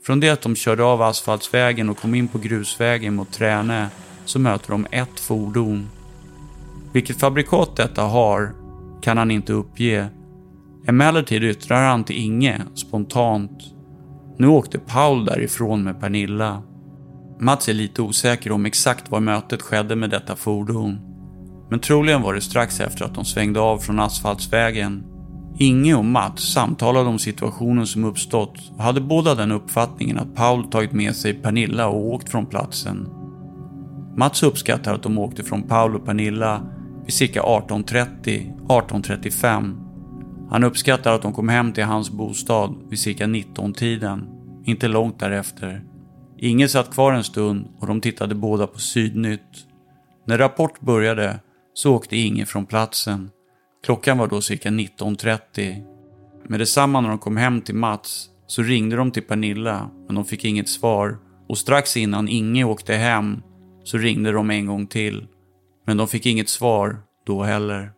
från det att de körde av asfaltsvägen och kom in på grusvägen mot Tränä så möter de ett fordon. Vilket fabrikat detta har kan han inte uppge. Emellertid yttrar han till Inge spontant. Nu åkte Paul därifrån med Pernilla. Mats är lite osäker om exakt var mötet skedde med detta fordon. Men troligen var det strax efter att de svängde av från asfaltsvägen Inge och Mats samtalade om situationen som uppstått och hade båda den uppfattningen att Paul tagit med sig Pernilla och åkt från platsen. Mats uppskattar att de åkte från Paul och Pernilla vid cirka 18.30-18.35. Han uppskattar att de kom hem till hans bostad vid cirka 19-tiden, inte långt därefter. Inge satt kvar en stund och de tittade båda på Sydnytt. När Rapport började så åkte Inge från platsen Klockan var då cirka 19.30. Med detsamma när de kom hem till Mats så ringde de till Pernilla men de fick inget svar och strax innan Inge åkte hem så ringde de en gång till. Men de fick inget svar då heller.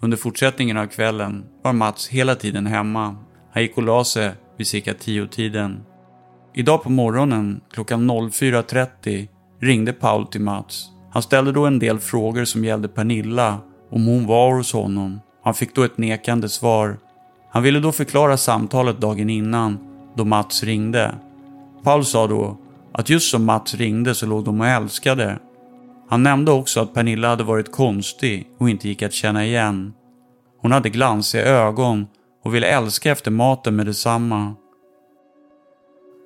Under fortsättningen av kvällen var Mats hela tiden hemma. Han gick och la sig vid cirka tio tiden. Idag på morgonen klockan 04.30 ringde Paul till Mats. Han ställde då en del frågor som gällde Pernilla om hon var hos honom. Han fick då ett nekande svar. Han ville då förklara samtalet dagen innan, då Mats ringde. Paul sa då att just som Mats ringde så låg de och älskade. Han nämnde också att Pernilla hade varit konstig och inte gick att känna igen. Hon hade glansiga ögon och ville älska efter maten med detsamma.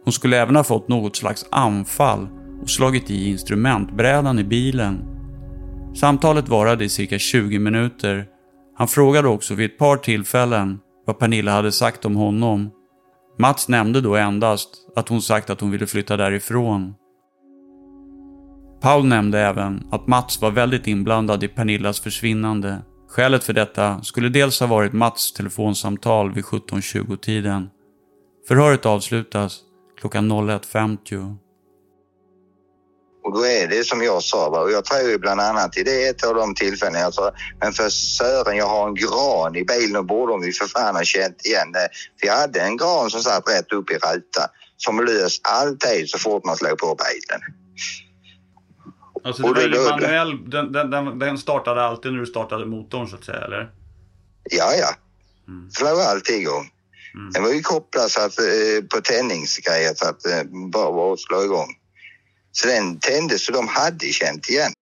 Hon skulle även ha fått något slags anfall och slagit i instrumentbrädan i bilen Samtalet varade i cirka 20 minuter. Han frågade också vid ett par tillfällen vad Pernilla hade sagt om honom. Mats nämnde då endast att hon sagt att hon ville flytta därifrån. Paul nämnde även att Mats var väldigt inblandad i Pernillas försvinnande. Skälet för detta skulle dels ha varit Mats telefonsamtal vid 17.20-tiden. Förhöret avslutas klockan 01.50. Och då är det som jag sa, va? och jag tror ju bland annat i det ett av de tillfällena jag sa, men för Sören, jag har en gran i bilen och borde om vi för fan ha känt igen det. För jag hade en gran som satt rätt upp i rutan som lös alltid så fort man slog på bilen. Alltså det var ju manuell, den, den, den, startade alltid när du startade motorn så att säga, eller? Ja, ja. Mm. Slog alltid igång. Mm. Den var ju kopplad så att, eh, på tändningsgrejer så att eh, bara var att slå igång. Så den tändes så de hade känt igen.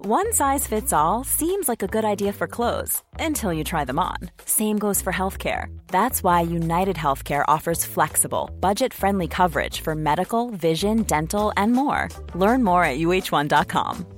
One size fits all seems like a good idea for clothes until you try them on. Same goes for healthcare. That's why United Healthcare offers flexible, budget-friendly coverage for medical, vision, dental, and more. Learn more at uh1.com.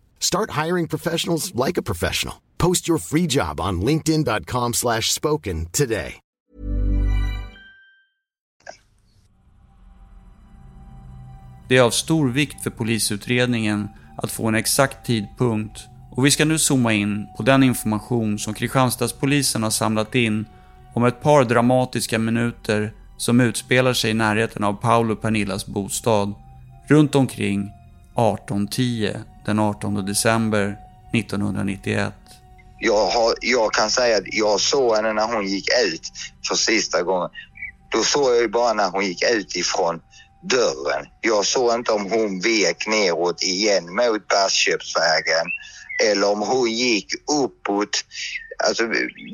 Start hiring professionals like a professional. Post your free job on linkedin.com slash spoken today. Det är av stor vikt för polisutredningen att få en exakt tidpunkt och vi ska nu zooma in på den information som Kristianstadspolisen har samlat in om ett par dramatiska minuter som utspelar sig i närheten av Paolo Pernillas bostad runt omkring 18.10 den 18 december 1991. Jag, har, jag kan säga att jag såg henne när hon gick ut för sista gången. Då såg jag ju bara när hon gick ut ifrån dörren. Jag såg inte om hon vek neråt igen mot Bergsköpsvägen eller om hon gick uppåt. Alltså,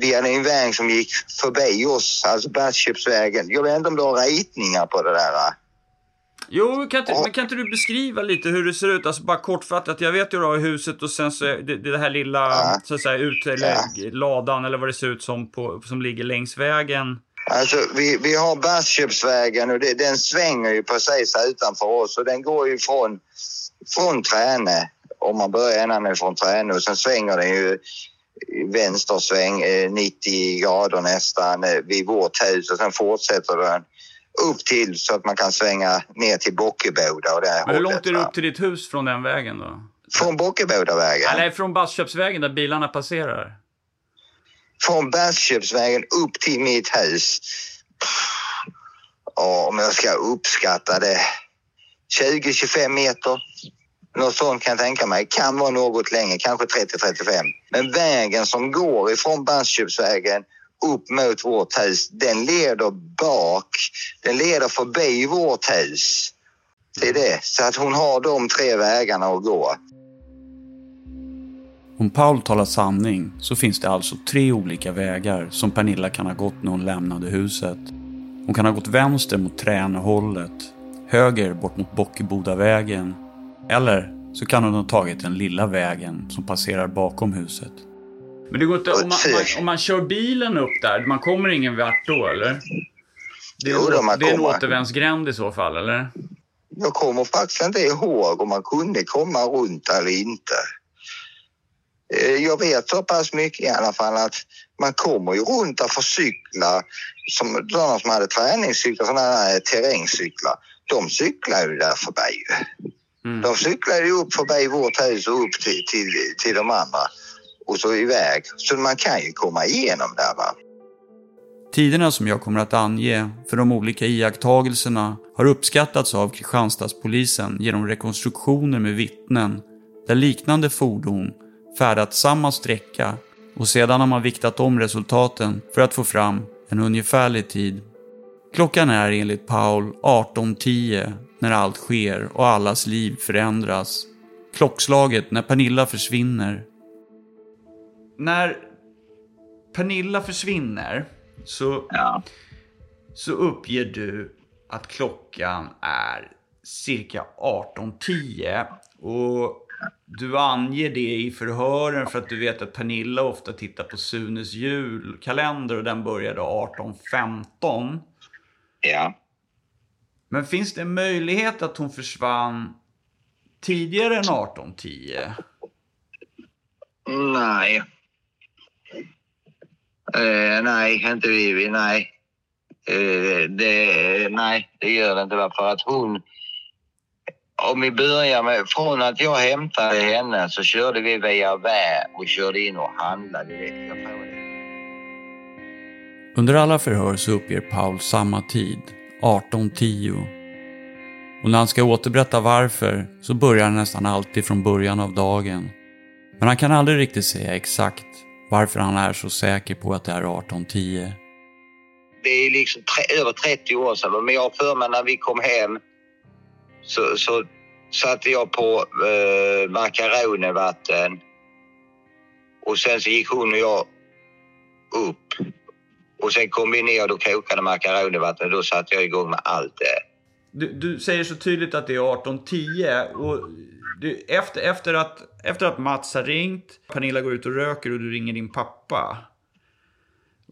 vi hade en väg som gick förbi oss, alltså Bergsköpsvägen. Jag vet inte om du har ritningar på det där. Jo, kan inte, men kan inte du beskriva lite hur det ser ut? Alltså bara kortfattat. Jag vet ju då huset och sen så är det, det här lilla, Ja. så att säga, ut, eller ladan eller vad det ser ut som, på, som ligger längs vägen. Alltså, vi, vi har Bergsköpsvägen och det, den svänger ju precis utanför oss och den går ju från, från Träne. Om man börjar ända från Träne och sen svänger den ju vänstersväng eh, 90 grader nästan eh, vid vårt hus och sen fortsätter den upp till så att man kan svänga ner till Bockeboda och det Men hur långt är det upp till ditt hus från den vägen då? Från Bockebodavägen? Nej, från Bassköpsvägen där bilarna passerar. Från Bergsköpsvägen upp till mitt hus. Ja, om jag ska uppskatta det. 20-25 meter. Något sånt kan jag tänka mig. Kan vara något längre, kanske 30-35. Men vägen som går ifrån Bergsköpsvägen upp mot vårt hus, den leder bak. Den leder förbi vårt hus. Det är det. Så att hon har de tre vägarna att gå. Om Paul talar sanning så finns det alltså tre olika vägar som Pernilla kan ha gått när hon lämnade huset. Hon kan ha gått vänster mot Tränehållet, höger bort mot Bockebodavägen eller så kan hon ha tagit den lilla vägen som passerar bakom huset. Men det går inte, om man, man, om man kör bilen upp där, man kommer ingen vart då eller? Det är, Jo då, man det är en återvändsgränd i så fall, eller? Jag kommer faktiskt inte ihåg om man kunde komma runt eller inte. Eh, Jag vet så pass mycket i alla fall att man kommer ju runt där för cyklar, som sådana som hade träningscyklar, sådana här terrängcyklar. De cyklar ju där förbi. ju. De cyklar ju upp förbi vårt hus och upp till, till, till de andra och så iväg. Så man kan ju komma igenom där va. Tiderna som jag kommer att ange för de olika iakttagelserna har uppskattats av Kristianstadspolisen genom rekonstruktioner med vittnen där liknande fordon färdat samma sträcka och sedan har man viktat om resultaten för att få fram en ungefärlig tid. Klockan är enligt Paul 18.10 när allt sker och allas liv förändras. Klockslaget när Pernilla försvinner. När Pernilla försvinner så, så uppger du att klockan är cirka 18.10 och du anger det i förhören för att du vet att Pernilla ofta tittar på Sunes julkalender och den började 18.15. Ja. Men finns det en möjlighet att hon försvann tidigare än 18.10? Nej. Eh, nej, inte Vivi. Nej. Eh, det, nej, det gör det inte. För att hon... Om vi börjar med... Från att jag hämtade henne så körde vi via Vä och körde in och handlade direkt. Jag tror det. Under alla förhör så uppger Paul samma tid, 18.10. Och när han ska återberätta varför så börjar han nästan alltid från början av dagen. Men han kan aldrig riktigt säga exakt varför han är så säker på att det är 18.10. det är liksom tre, över 30 år sedan. Men jag har för mig när vi kom hem så, så satte jag på eh, makaronevatten. Och sen så gick hon och jag upp. Och sen kom vi ner och då kokade makaronevatten och då satte jag igång med allt det. Du, du säger så tydligt att det är 18.10 och du, efter, efter, att, efter att Mats har ringt, Pernilla går ut och röker och du ringer din pappa.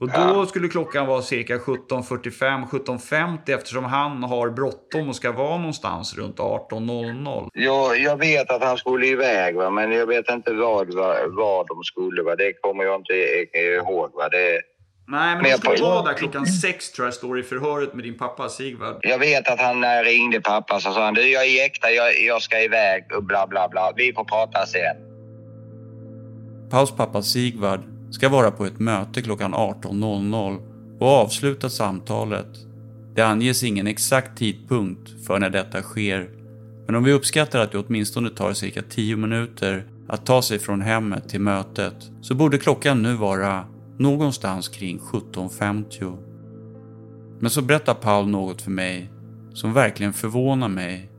Och då Ja. skulle klockan vara cirka 17.45, 17.50 eftersom han har bråttom och ska vara någonstans runt 18.00. Jag, jag vet att han skulle iväg, va? men jag vet inte vad, vad, vad de skulle. Va? Det kommer jag inte ihåg. Va? Det, Nej, men skulle på- vara där klockan sex tror jag står i förhöret med din pappa Sigvard. jag vet att han när jag ringde pappa så sa han du, jag är jäkta, jag, jag ska iväg och bla bla bla. Vi får prata sen. Pauls pappa Sigvard ska vara på ett möte klockan 18.00 och avsluta samtalet. Det anges ingen exakt tidpunkt för när detta sker, men om vi uppskattar att det åtminstone tar cirka 10 minuter att ta sig från hemmet till mötet så borde klockan nu vara någonstans kring 17.50. Men så berättar Paul något för mig som verkligen förvånar mig.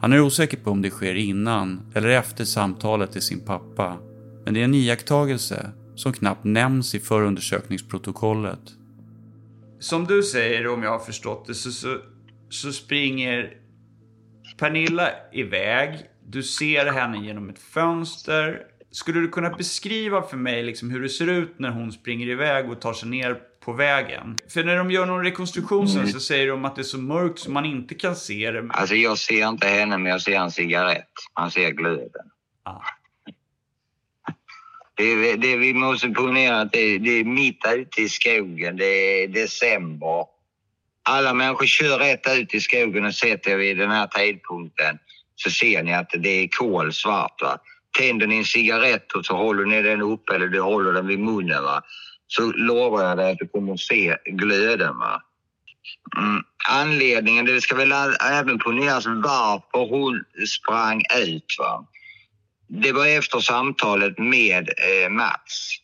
Han är osäker på om det sker innan eller efter samtalet till sin pappa. Men det är en iakttagelse som knappt nämns i förundersökningsprotokollet. Som du säger, om jag har förstått det, så, så, så springer Pernilla iväg. Du ser henne genom ett fönster. Skulle du kunna beskriva för mig liksom hur det ser ut när hon springer iväg och tar sig ner på vägen? För när de gör någon rekonstruktion sen så säger de att det är så mörkt så man inte kan se det. Alltså jag ser inte henne men jag ser en cigarett. Man ser glöden. Ah. Det, det vi måste ponera att det, det är mitt ute i skogen. Det är december. Alla människor kör rätt ut i skogen och sätter vid den här tidpunkten så ser ni att det är kolsvart. Va? Tänder ni en cigarett och så håller ni den uppe eller du håller den vid munnen va? så lovar jag dig att du kommer att se glöden. Va? Mm. Anledningen, det ska väl även poneras varför hon sprang ut. Va? Det var efter samtalet med eh, Mats.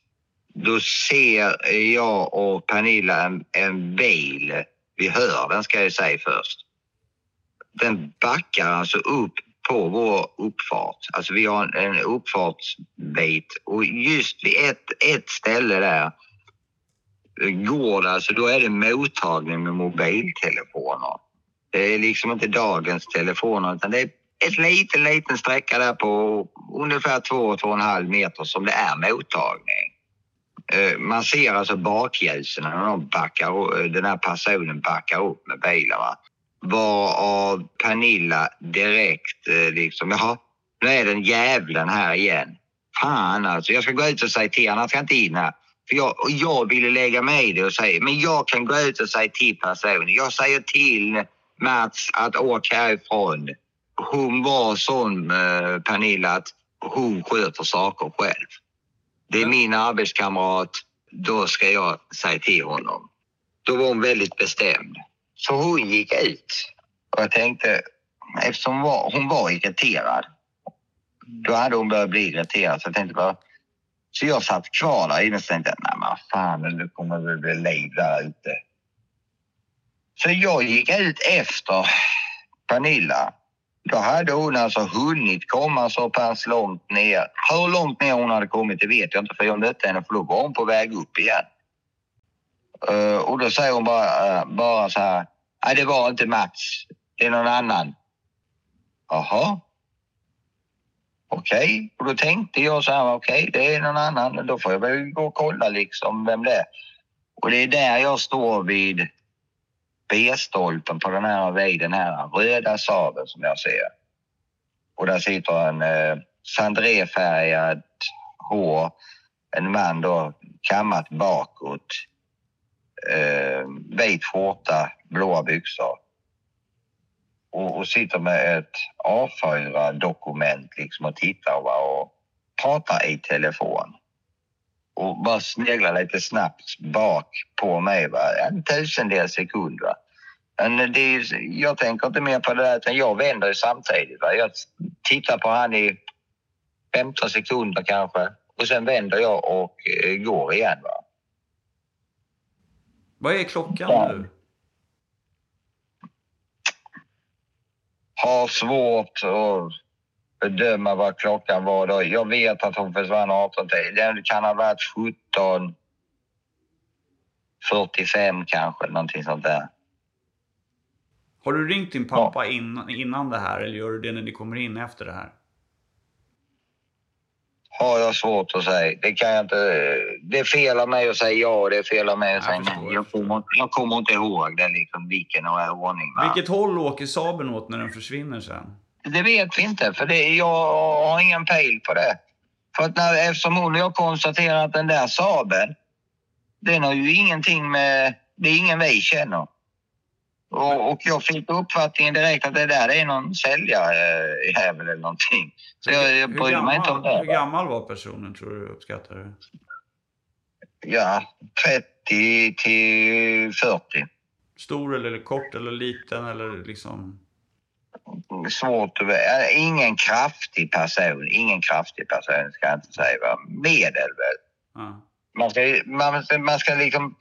Då ser jag och Pernilla en, en bil. Vi hör den ska jag säga först. Den backar alltså upp på vår uppfart. Alltså vi har en, uppfartsbit och just vid ett, ett ställe där går det, alltså då är det mottagning med mobiltelefoner. Det är liksom inte dagens telefoner utan det är ett liten, liten sträcka där på ungefär två, två och en halv meter som det är mottagning. Eh, man ser alltså bakljusen när de backar, den här personen backar upp med bilen. Va? Varav Pernilla direkt eh, liksom, jaha, nu är den jävlen här igen. Fan alltså, jag ska gå ut och säga till honom, han ska inte in här. För jag, och jag ville lägga mig i det och säga, men jag kan gå ut och säga till personen. Jag säger till Mats att åka härifrån. Hon var sån, eh, Pernilla, att hon sköter saker själv. Det är min arbetskamrat, då ska jag säga till honom. Då var hon väldigt bestämd. Så hon gick ut. Och jag tänkte, eftersom hon var, hon var irriterad, då hade hon börjat bli irriterad. Så jag tänkte bara, så jag satt kvar där inne och tänkte, nej men fan, nu kommer det bli liv där ute. Så jag gick ut efter Pernilla. Då hade hon alltså hunnit komma så pass långt ner. Hur långt ner hon hade kommit det vet jag inte för jag mötte henne för då var hon på väg upp igen. Och då säger hon bara, eh, bara så här, nej det var inte Mats, det är någon annan. Jaha. Okej, och då tänkte jag så här, okej det är någon annan, då får jag väl gå och kolla liksom vem det är. Och det är där jag står vid B-stolpen på den här, vägen den här röda Saaben som jag ser. Och där sitter en eh, sandrefärgad hår, en man då kammat bakåt, eh, vit skjorta, blåa byxor. Och, och sitter med ett A4-dokument liksom och tittar va, och pratar i telefon. Och bara sneglar lite snabbt bak på mig. Va? En tusendels sekund. Va? Men det är, jag tänker inte mer på det där, utan jag vänder ju samtidigt. Va? Jag tittar på han i 15 sekunder kanske och sen vänder jag och eh, går igen. Va? Vad är klockan Ja. nu? Har svårt att bedöma vad klockan var då. Jag vet att hon försvann 18 till. Den kan ha varit 17 45 kanske, någonting sånt där. Har du ringt din pappa innan, innan det här eller gör du det när ni kommer in efter det här? Har jag svårt att säga. Det kan jag inte. Det är fel av mig att säga ja, det är fel av mig att säga nej. jag Jag kommer, jag kommer inte ihåg det liksom, vilken ordning. Va? Vilket håll åker Saben åt när den försvinner sen? Det vet vi inte, för det, jag har ingen pejl på det. För att när, eftersom hon och jag konstaterar att den där Saaben, den har ju ingenting med... Det är ingen vi känner. Och, och jag fick uppfattningen direkt att det där är någon säljare äh, jävel eller någonting. Så jag, jag bryr mig inte om gammal, hur det. gammal var personen tror du uppskattar du? Ja, 30 till 40. Stor eller kort eller liten eller liksom? Svårt att... äh, Ingen kraftig person. Ingen kraftig person ska jag inte säga. Medel väl. Ja. man ska, man, man ska liksom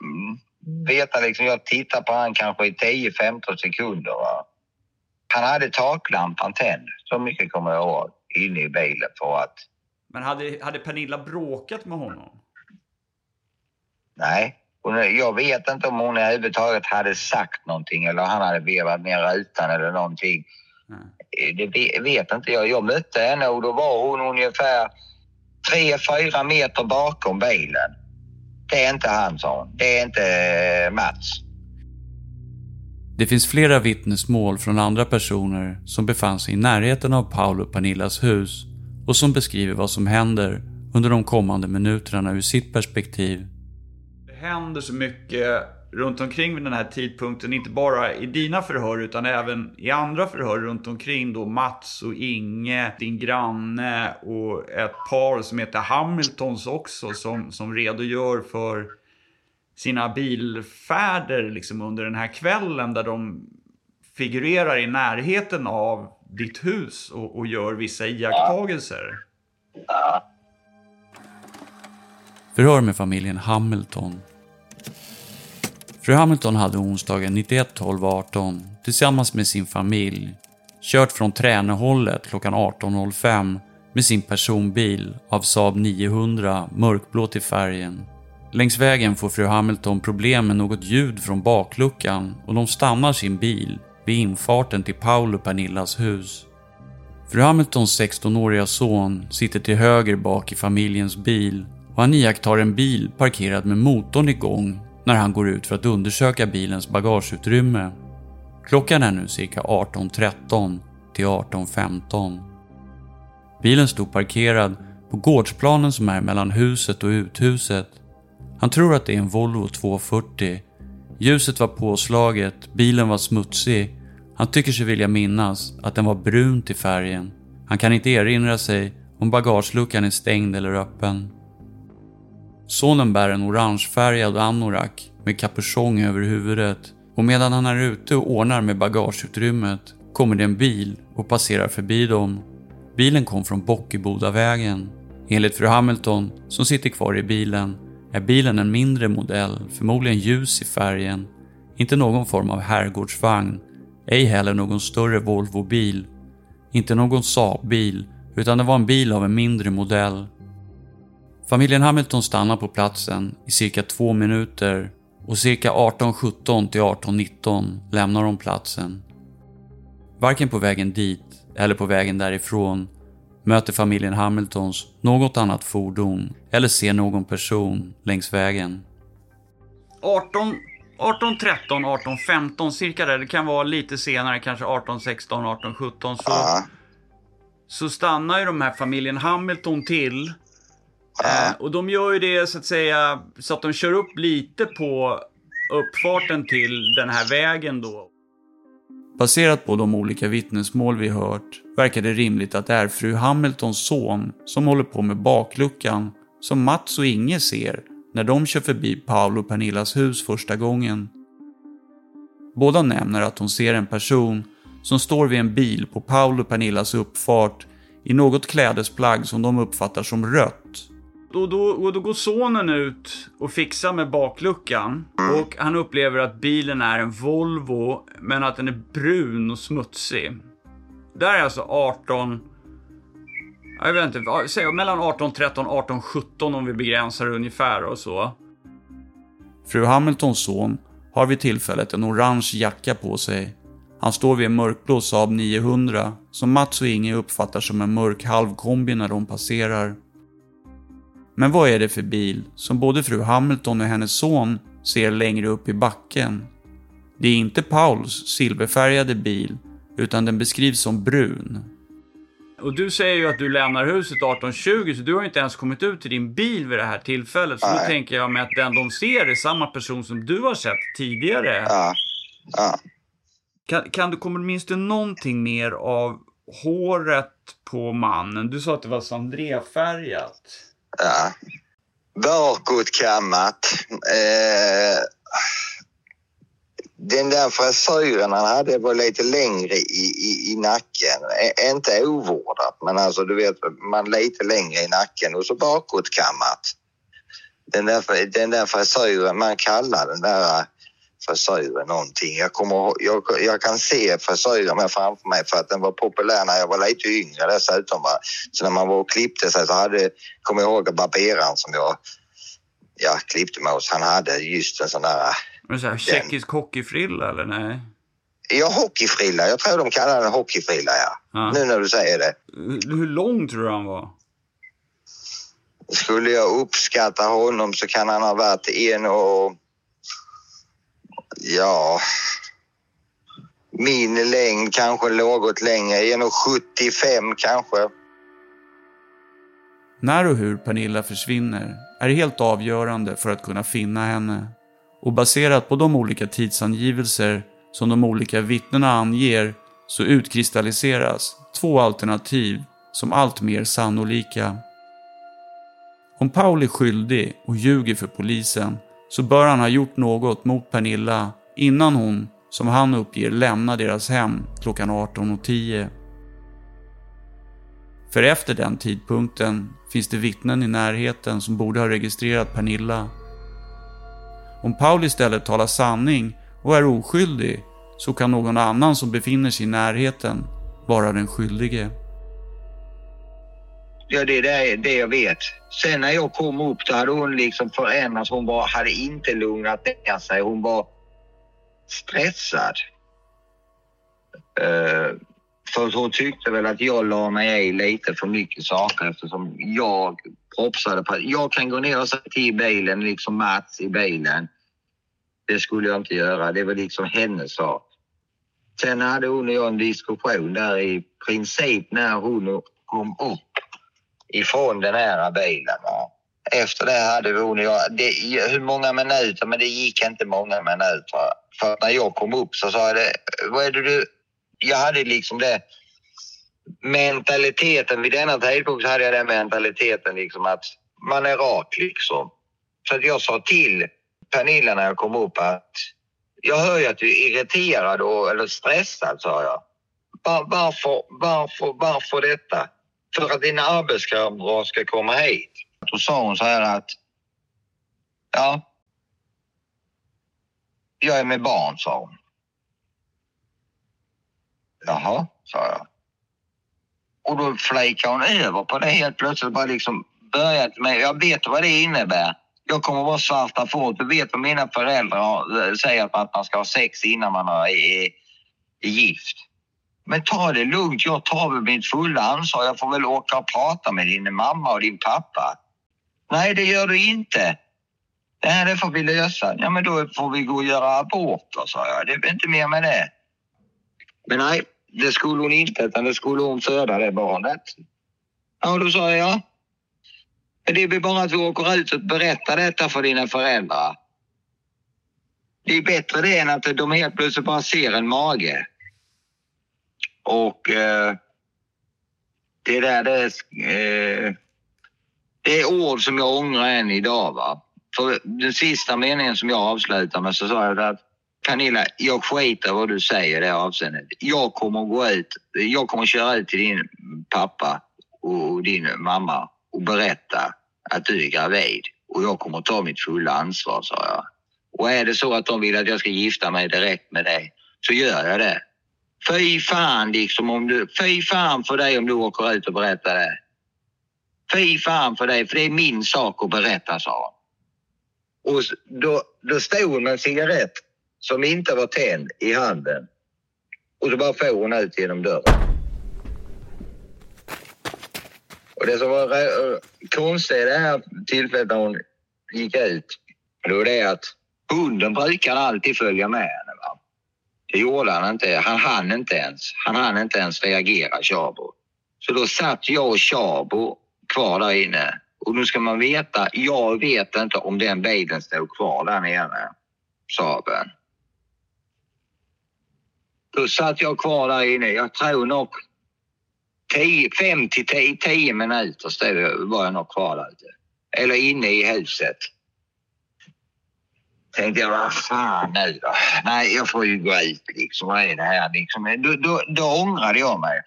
veta liksom, jag tittar på han kanske i 10-15 sekunder. Va? Han hade taklampan tänd, så mycket kommer jag ihåg, inne i bilen för att, Men hade, hade Pernilla bråkat med honom? nej. Jag vet inte om hon överhuvudtaget hade sagt någonting eller han hade vevat ner rutan eller någonting. Eh, Det ve- vet inte jag. Jag mötte henne och då var hon ungefär 3-4 meter bakom bilen. Det är inte han, sa hon. Det är inte eh, Mats. Det finns flera vittnesmål från andra personer som befann sig i närheten av Paul och Pernillas hus och som beskriver vad som händer under de kommande minuterna ur sitt perspektiv. Det händer så mycket runt omkring vid den här tidpunkten. Inte bara i dina förhör utan även i andra förhör runt omkring då Mats och Inge, din granne och ett par som heter Hamiltons också som, som redogör för sina bilfärder liksom under den här kvällen där de figurerar i närheten av ditt hus och, och gör vissa iakttagelser. Förhör med familjen Hamilton. Fru Hamilton hade onsdagen 91.12.18 tillsammans med sin familj kört från Tränehållet klockan 18.05 med sin personbil av Saab 900 mörkblå till färgen. Längs vägen får fru Hamilton problem med något ljud från bakluckan och de stannar sin bil vid infarten till Paul och Pernillas hus. Fru Hamiltons 16-åriga son sitter till höger bak i familjens bil och han iakttar en bil parkerad med motorn igång när han går ut för att undersöka bilens bagageutrymme. Klockan är nu cirka 18.13 till 18.15. Bilen stod parkerad på gårdsplanen som är mellan huset och uthuset. Han tror att det är en Volvo 240. Ljuset var påslaget, bilen var smutsig. Han tycker sig vilja minnas att den var brun till färgen. Han kan inte erinra sig om bagageluckan är stängd eller öppen. Sonen bär en orangefärgad anorak med kapuschong över huvudet och medan han är ute och ordnar med bagageutrymmet kommer det en bil och passerar förbi dem. Bilen kom från Bockebodavägen. Enligt fru Hamilton, som sitter kvar i bilen, är bilen en mindre modell, förmodligen ljus i färgen. Inte någon form av herrgårdsvagn, ej heller någon större Volvo-bil. Inte någon Saab-bil, utan det var en bil av en mindre modell. Familjen Hamilton stannar på platsen i cirka två minuter och cirka 18.17 till 18.19 lämnar de platsen. Varken på vägen dit eller på vägen därifrån möter familjen Hamiltons något annat fordon eller ser någon person längs vägen. 18, 18, 13, 18, 15 cirka där. Det kan vara lite senare, kanske 18, 16, 18, 17. Så, Ja. så stannar ju de här familjen Hamilton till. Eh, och de gör ju det så att säga så att de kör upp lite på uppfarten till den här vägen då. Baserat på de olika vittnesmål vi hört verkar det rimligt att det är fru Hamiltons son som håller på med bakluckan som Mats och Inge ser när de kör förbi Paolo och Pernillas hus första gången. Båda nämner att de ser en person som står vid en bil på Paolo och Pernillas uppfart i något klädesplagg som de uppfattar som rött och, då, och då går sonen ut och fixar med bakluckan. Och han upplever att bilen är en Volvo, men att den är brun och smutsig. Där är alltså 18... Jag vet inte, säg mellan 18, 13, 18, 17 om vi begränsar det ungefär och så. Fru Hamiltons son har vid tillfället en orange jacka på sig. Han står vid en mörkblå Saab 900 som Mats och Inge uppfattar som en mörk halvkombi när de passerar. Men vad är det för bil som både fru Hamilton och hennes son ser längre upp i backen? Det är inte Pauls silverfärgade bil, utan den beskrivs som brun. Och du säger ju att du lämnar huset 18.20 så du har inte ens kommit ut till din bil vid det här tillfället. Så då Nej. tänker jag med att den de ser är samma person som du har sett tidigare. Ja. Ja. Kan, kan du, kommer, minns du någonting mer av håret på mannen? Du sa att det var sandréfärgat ja. Bakåtkammat. Eh, den där frisyren han hade var lite längre i, i, i nacken. Ä- inte ovårdat, men alltså du vet, man lite längre i nacken och så bakåtkammat. Den där, den där frisyren, man kallar den där frisyren någonting. Jag, kommer, jag, jag kan se frisyren med framför mig för att den var populär när jag var lite yngre dessutom. Va? Så när man var och klippte sig så hade, kommer jag ihåg barberaren som jag ja, klippte med oss, han hade just en sån där Men så här, tjeckisk hockeyfrilla eller nej? Ja, hockeyfrilla. Jag tror de kallar den hockeyfrilla, ja. Ja. Nu när du säger det. Hur hur lång tror du han var? Skulle jag uppskatta honom så kan han ha varit en och... Ja... Min längd kanske något längre. 1,75 kanske. När och hur Pernilla försvinner är helt avgörande för att kunna finna henne. Och baserat på de olika tidsangivelser som de olika vittnena anger så utkristalliseras två alternativ som allt mer sannolika. Om Paul är skyldig och ljuger för polisen så bör han ha gjort något mot Pernilla innan hon, som han uppger, lämnar deras hem klockan 18.10. För efter den tidpunkten finns det vittnen i närheten som borde ha registrerat Pernilla. Om Paul istället talar sanning och är oskyldig så kan någon annan som befinner sig i närheten vara den skyldige. Ja, det är det, det jag vet. Sen när jag kom upp då hade hon liksom förändrats. Hon var, hade inte lugnat ner sig. Hon var stressad. Uh, för hon tyckte väl att jag la mig i lite för mycket saker eftersom jag propsade på att jag kan gå ner och säga till i bilen, liksom Mats i bilen. Det skulle jag inte göra. Det var liksom hennes sak. Sen hade hon och jag en diskussion där i princip när hon kom upp ifrån den här bilen. Va? Efter det hade hon och jag, det, hur många minuter, men det gick inte många minuter. För när jag kom upp så sa jag det, vad är det du... Jag hade liksom det mentaliteten, vid denna tidpunkt så hade jag den mentaliteten liksom att man är rak liksom. Så att jag sa till Pernilla när jag kom upp att jag hör ju att du är irriterad och, eller stressad, sa jag. Var, varför, varför, varför detta? För att dina arbetskamrater ska komma hit. Då sa hon så här att ja, jag är med barn, sa hon. Jaha, sa jag. Och då flikade hon över på det helt plötsligt. Bara liksom börjat med, jag vet vad det innebär. Jag kommer vara svarta fåret. Du vet vad mina föräldrar eh, säger att man ska ha sex innan man är gift. Men ta det lugnt. Jag tar väl mitt fulla ansvar. Jag får väl åka och prata med din mamma och din pappa. Nej, det gör du inte. Nej, det får vi lösa. Ja, men då får vi gå och göra aborter, sa jag. Det är inte mer med det. Men nej, det skulle hon inte, utan det skulle hon föda det barnet. Ja, då sa jag ja. Men det är bara att vi åker ut och berättar detta för dina föräldrar. Det är bättre det än att de helt plötsligt bara ser en mage. Och eh, det där, det eh, det är ord som jag ångrar än idag. Va? För den sista meningen som jag avslutar med så sa jag att Pernilla, jag skiter vad du säger i det avseendet. Jag kommer gå ut, jag kommer köra ut till din pappa och din mamma och berätta att du är gravid och jag kommer ta mitt fulla ansvar, sa jag. Och är det så att de vill att jag ska gifta mig direkt med dig så gör jag det. Fy fan liksom om du, fy fan för dig om du åker ut och berättar det. Fy fan för dig, för det är min sak att berätta, sa hon. Och då, då stod hon med en cigarett som inte var tänd i handen. Och så bara for hon ut genom dörren. Och det som var konstigt i det här tillfället när hon gick ut, då var det att hunden brukade alltid följa med det gjorde han inte. Han hann inte ens. Han hann inte ens reagera, Tjabo. Så då satt jag och Tjabo kvar där inne. Och nu ska man veta, jag vet inte om den bilen stod kvar där nere, Saaben. Då satt jag kvar där inne. Jag tror nog 5 till 10, 10 minuter stod jag, var jag nog kvar där ute. Eller inne i huset. Tänkte jag, vad fan nu då? Nej, jag får ju gå ut liksom. Vad är det här liksom? Då, då, då ångrade jag mig.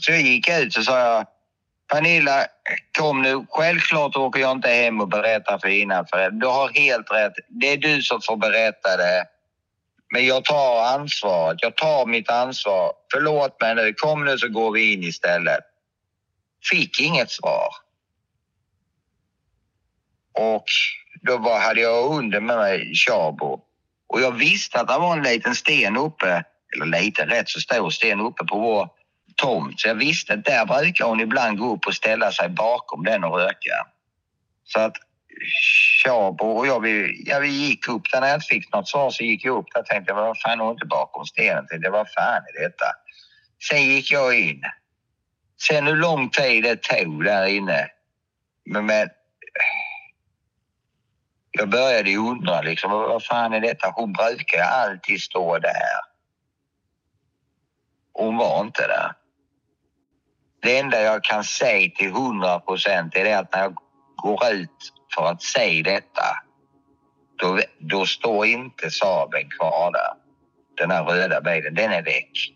Så jag gick ut och sa jag, Pernilla, kom nu. Självklart åker jag inte hem och berättar för dina föräldrar. Du har helt rätt. Det är du som får berätta det. Men jag tar ansvaret. Jag tar mitt ansvar. Förlåt mig nu. Kom nu så går vi in istället. Fick inget svar. Och då var, hade jag under med mig Tjabo. Och jag visste att det var en liten sten uppe, eller liten, rätt så stor sten uppe på vår tomt. Så jag visste att där brukar hon ibland gå upp och ställa sig bakom den och röka. Så att Tjabo och jag, vi, ja, vi gick upp där. När jag inte fick något svar så gick jag upp där och tänkte, vad fan, hon inte bakom stenen. Tänkte, vad fan är detta? Sen gick jag in. Sen hur lång tid det tog där inne. Men, men jag började undra liksom, vad fan är detta? Hon brukar alltid stå där. Hon var inte där. Det enda jag kan säga till hundra procent är det att när jag går ut för att säga detta, då, då står inte Saaben kvar där. Den här röda bilen, den är väck.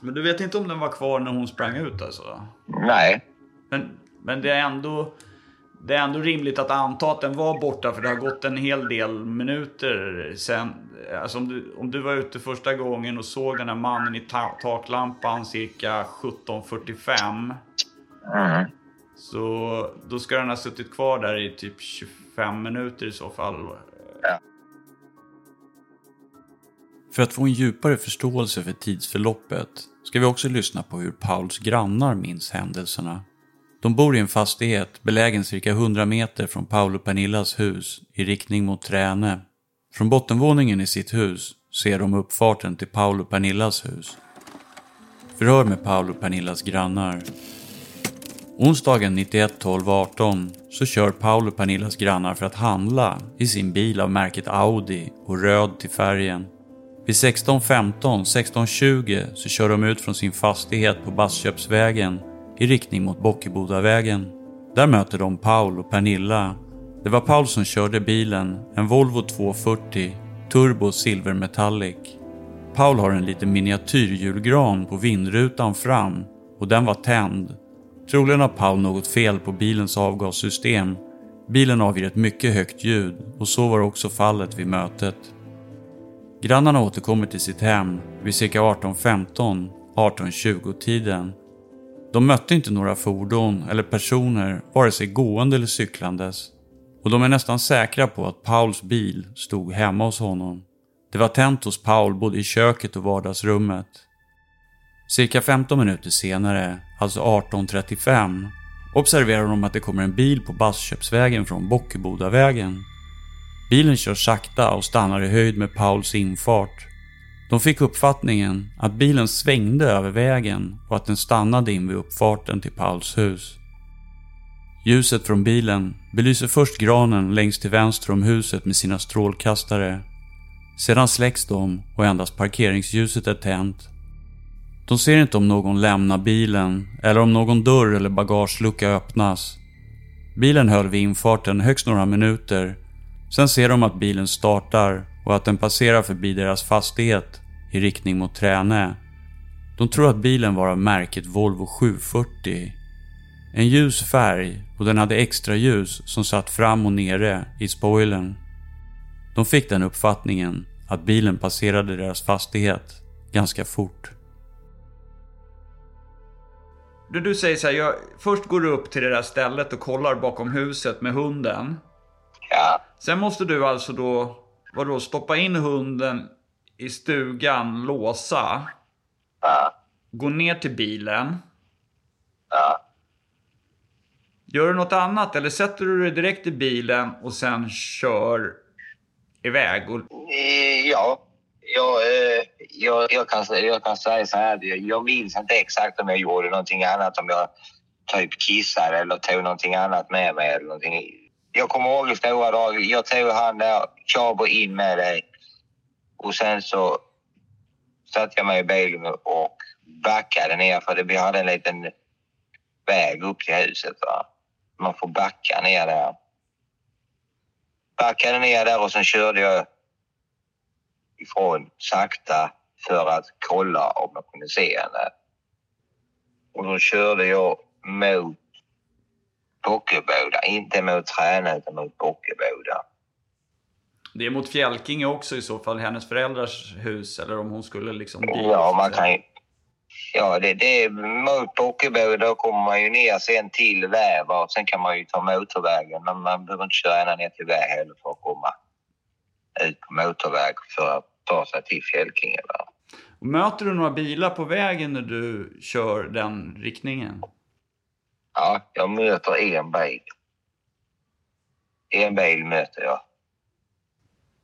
Men du vet inte om den var kvar när hon sprang ut alltså? Nej. Men, men det är ändå... Det är ändå rimligt att anta att den var borta för det har gått en hel del minuter sen. Alltså om du, om du var ute första gången och såg den här mannen i ta taklampan cirka 17.45. Mm. Så då ska den ha suttit kvar där i typ 25 minuter i så fall. Ja. För att få en djupare förståelse för tidsförloppet ska vi också lyssna på hur Pauls grannar minns händelserna. De bor i en fastighet belägen cirka 100 meter från Paolo Pernillas hus i riktning mot Träne. Från bottenvåningen i sitt hus ser de uppfarten till Paolo Pernillas hus. Förhör med Paolo Pernillas grannar. Onsdagen 91 12 18 så kör Paolo Pernillas grannar för att handla i sin bil av märket Audi och röd till färgen. Vid 16.15, 16.20 så kör de ut från sin fastighet på Bassköpsvägen i riktning mot Bockebodavägen. Där möter de Paul och Pernilla. Det var Paul som körde bilen, en Volvo 240 Turbo Silver Metallic. Paul har en liten miniatyrhjulgran på vindrutan fram och den var tänd. Troligen har Paul något fel på bilens avgassystem. Bilen avger ett mycket högt ljud och så var också fallet vid mötet. Grannarna återkommer till sitt hem vid cirka 18.15, 18.20 tiden. De mötte inte några fordon eller personer, vare sig gående eller cyklandes. Och de är nästan säkra på att Pauls bil stod hemma hos honom. Det var tänt hos Paul både i köket och vardagsrummet. Cirka 15 minuter senare, alltså 18.35, observerar de att det kommer en bil på Bassköpsvägen från Bockebodavägen. Bilen kör sakta och stannar i höjd med Pauls infart. De fick uppfattningen att bilen svängde över vägen och att den stannade in vid uppfarten till Pauls hus. Ljuset från bilen belyser först granen längst till vänster om huset med sina strålkastare. Sedan släcks de och endast parkeringsljuset är tänt. De ser inte om någon lämnar bilen eller om någon dörr eller bagagelucka öppnas. Bilen höll vid infarten högst några minuter. Sen ser de att bilen startar och att den passerar förbi deras fastighet i riktning mot Tränä. De tror att bilen var av märket Volvo 740. En ljus färg och den hade extra ljus som satt fram och nere i spoilern. De fick den uppfattningen att bilen passerade deras fastighet ganska fort. Du, du säger så här, jag, först går du upp till det där stället och kollar bakom huset med hunden. Ja. Sen måste du alltså då, vadå, stoppa in hunden i stugan, låsa, Ja. gå ner till bilen. Ja. Gör du något annat eller sätter du dig direkt i bilen och sen kör iväg? Och, Eh, Ja, jag, eh, jag, jag, kan, jag kan säga så här. jag- Jag minns inte exakt om jag gjorde någonting annat. Om jag typ kissade eller tog någonting annat med mig. Eller någonting. Jag kommer ihåg i stora drag. Jag tog han där, Chabo in med dig. Och sen så satte jag mig i bilen och backade ner. För vi hade en liten väg upp till huset. Va? Man får backa ner där. Backade ner där och sen körde jag ifrån sakta för att kolla om jag kunde se henne. Och då körde jag mot Bockeboda. Inte mot Träna utan mot Bockeboda. det är mot Fjälkinge också i så fall, hennes föräldrars hus. Eller om hon skulle liksom. Ja, man kan ju... Ja, det, det är mot Bockeboda. Då kommer man ju ner sen till och sen kan man ju ta motorvägen. Men man behöver inte köra ända ner till Väv heller för att komma ut på motorväg för att ta sig till Fjälkinge. Möter du några bilar på vägen när du kör den riktningen? Ja, jag möter en bil. En bil möter jag.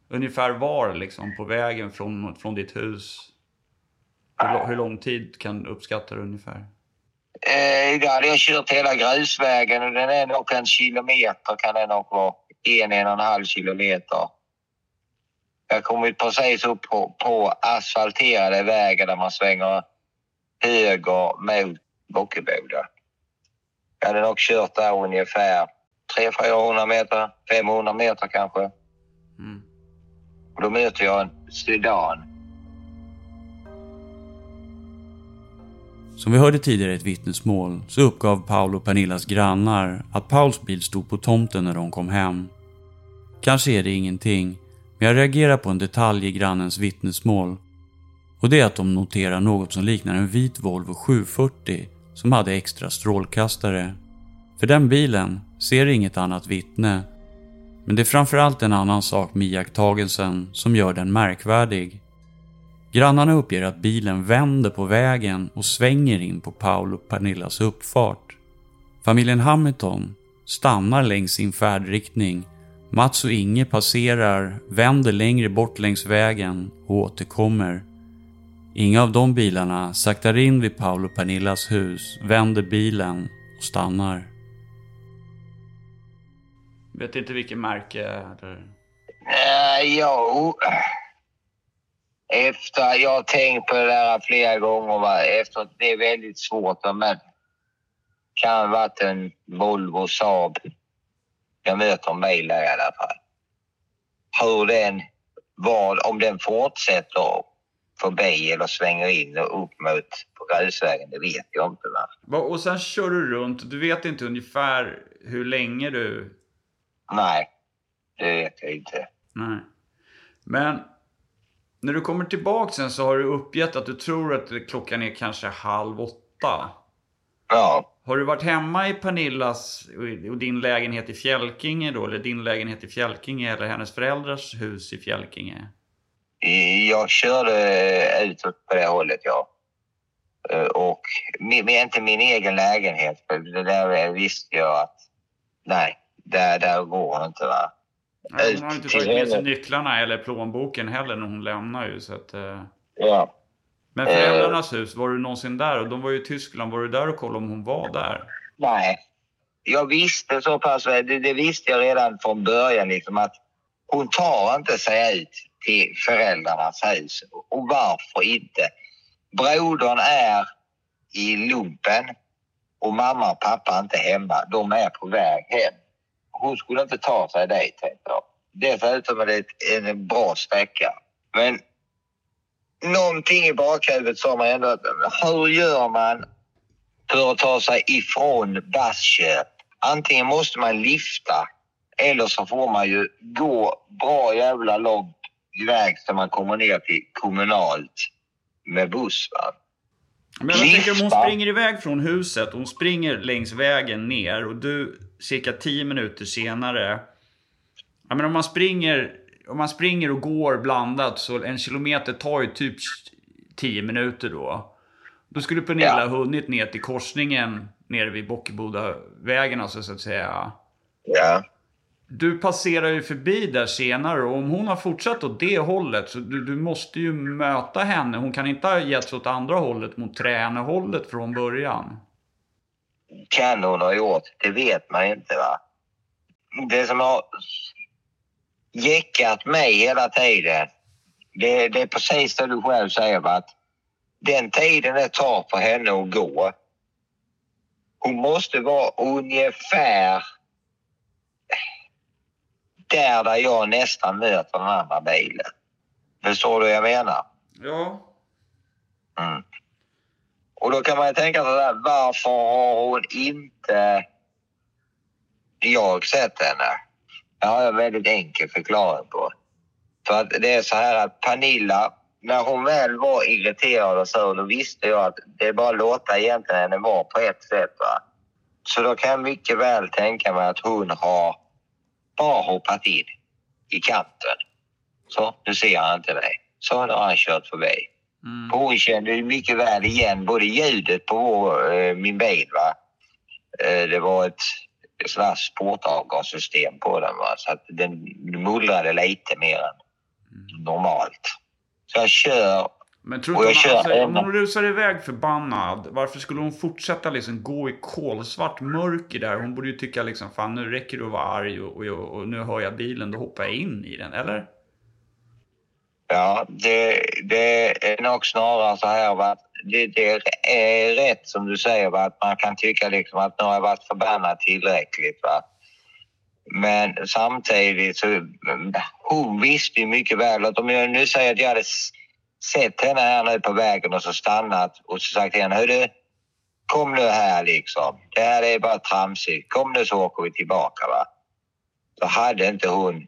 Ungefär var liksom på vägen från, från ditt hus? Hur, hur lång tid kan uppskatta det ungefär? Eh, då hade jag kört hela grusvägen och den är nog en kilometer kan den nog vara. En, en och en halv kilometer. Jag kom precis upp på, på asfalterade vägar där man svänger höger mot Bockeboda. Jag hade nog kört där ungefär 300-400 meter, 500 meter kanske. Mm. Och då möter jag en sedan. Som vi hörde tidigare i ett vittnesmål så uppgav Paul och Pernillas grannar att Pauls bil stod på tomten när de kom hem. Kanske är det ingenting, men jag reagerar på en detalj i grannens vittnesmål. Och det är att de noterar något som liknar en vit Volvo 740 som hade extra strålkastare. För den bilen ser inget annat vittne. Men det är framförallt en annan sak med iakttagelsen som gör den märkvärdig. Grannarna uppger att bilen vänder på vägen och svänger in på Paul och Pernillas uppfart. Familjen Hamilton stannar längs sin färdriktning. Mats och Inge passerar, vänder längre bort längs vägen och återkommer. Inga av de bilarna saktar in vid Paul och Pernillas hus, vänder bilen och stannar. Vet inte vilket märke eller... Uh, jo. Efter, jag har tänkt på det där flera gånger. Va? Efter att det är väldigt svårt. Men kan ha varit en Volvo Saab. Jag möter en bil där i alla fall. Hur den, vad, om den fortsätter förbi eller svänger in och upp mot på grusvägen, det vet jag inte. Va, Och sen kör du runt. Du vet inte ungefär hur länge du... Nej, det vet jag inte. Nej. Men när du kommer tillbaka sen så har du uppgett att du tror att klockan är kanske halv åtta. Ja, Har du varit hemma i Pernillas och din lägenhet i Fjälkinge då? Eller din lägenhet i Fjälkinge eller hennes föräldrars hus i Fjälkinge? Jag körde utåt på det hållet, ja. Eh, Och min, inte min egen lägenhet. För det där visste jag att nej, där, där går det inte. Va? Nej, hon har inte tagit med sig nycklarna eller plånboken heller när hon lämnar ju. Så att, eh. Ja. Men föräldrarnas hus, var du någonsin där? Och de var ju i Tyskland. Var du där och kollade om hon var där? Nej. Jag visste så pass väl, det, det visste jag redan från början liksom att hon tar inte sig ut till föräldrarnas hus. Och varför inte? Brodern är i lumpen och mamma och pappa är inte hemma. De är på väg hem. Hon skulle inte ta sig dit. Dessutom är det en bra sträcka. Men någonting i bakhuvudet sa man ändå att hur gör man för att ta sig ifrån Basköp. Antingen måste man lifta eller så får man ju gå bra jävla långt iväg så man kommer ner till kommunalt med buss. Va? Men jag tänker om hon springer iväg från huset, hon springer längs vägen ner och du cirka 10 minuter senare. Ja, men om, man springer, om man springer och går blandat så en kilometer tar ju typ 10 minuter då. Då skulle Pernilla ja. hunnit ner till korsningen nere vid Bockebodavägen alltså så att säga. Ja. Du passerar ju förbi där senare och om hon har fortsatt åt det hållet så du, du måste ju möta henne. Hon kan inte ha gett sig åt andra hållet mot tränarhållet från början. Kan hon ha gjort? Det vet man inte va. Det som har jäckat mig hela tiden det, det är precis det du själv säger va? att den tiden det tar för henne att gå hon måste vara ungefär där, där jag nästan möter den andra bilen. Förstår du vad jag menar? Ja. Mm. Och då kan man ju tänka sig där, varför har hon inte jag sett henne? Det har jag en väldigt enkel förklaring på. För att det är så här att Pernilla, när hon väl var irriterad och så, då visste jag att det är bara att låta egentligen henne vara på ett sätt. Va? Så då kan jag mycket väl tänka mig att hon har bara hoppat in i kanten. Så, nu ser han inte mig. Så har han kört förbi. Mm. Hon kände ju mycket väl igen både ljudet på vår, eh, min bil. Va? Eh, det var ett här sportavgassystem på den. Va? Så att den mullrade lite mer än mm. normalt. Så jag kör men tror du inte alltså, om hon rusar iväg förbannad, varför skulle hon fortsätta liksom gå i kolsvart mörker där? Hon borde ju tycka liksom, fan nu räcker det att vara arg och, och, och, nu hör jag bilen, då hoppar jag in i den, eller? Ja, det, det är nog snarare så här att det, det, är rätt som du säger va? att man kan tycka liksom att nu har jag varit förbannad tillräckligt. Va? Men samtidigt så hon visste ju mycket väl att om jag nu säger att jag hade sett henne här nu på vägen och så stannat och så sagt till henne, hörru, kom nu här liksom. Det här är bara tramsigt. Kom nu så åker vi tillbaka va. Så hade inte hon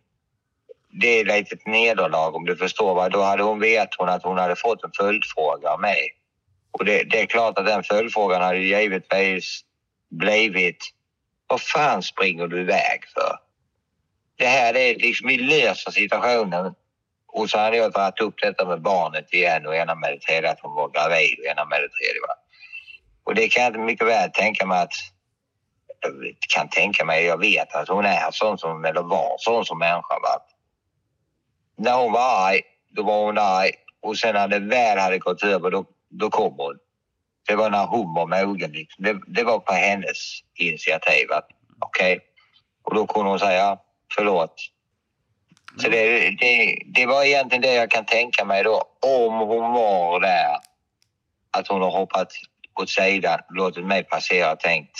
det är lite ett nederlag om du förstår. Va? Då hade hon vet hon att hon hade fått en följdfråga av mig. Och det, det är klart att den följdfrågan hade givetvis blivit vad fan springer du iväg för? Det här är liksom, vi löser situationen och så hade jag dragit upp detta med barnet igen och ena med det tredje att hon var gravid och ena med det tredje. Va? Och det kan jag mycket väl tänka mig att jag kan tänka mig, jag vet att hon är sån som, eller var sån som människa. Va? När hon var arg, då var hon arg och sen när det väl hade gått över, då, då kom hon. Det var när hon var mogen. Liksom. Det, det var på hennes initiativ. Okej? Okay? Och då kunde hon säga förlåt, så det, det, det var egentligen det jag kan tänka mig då, om hon var där. Att hon har hoppat åt sidan, låtit mig passera och tänkt,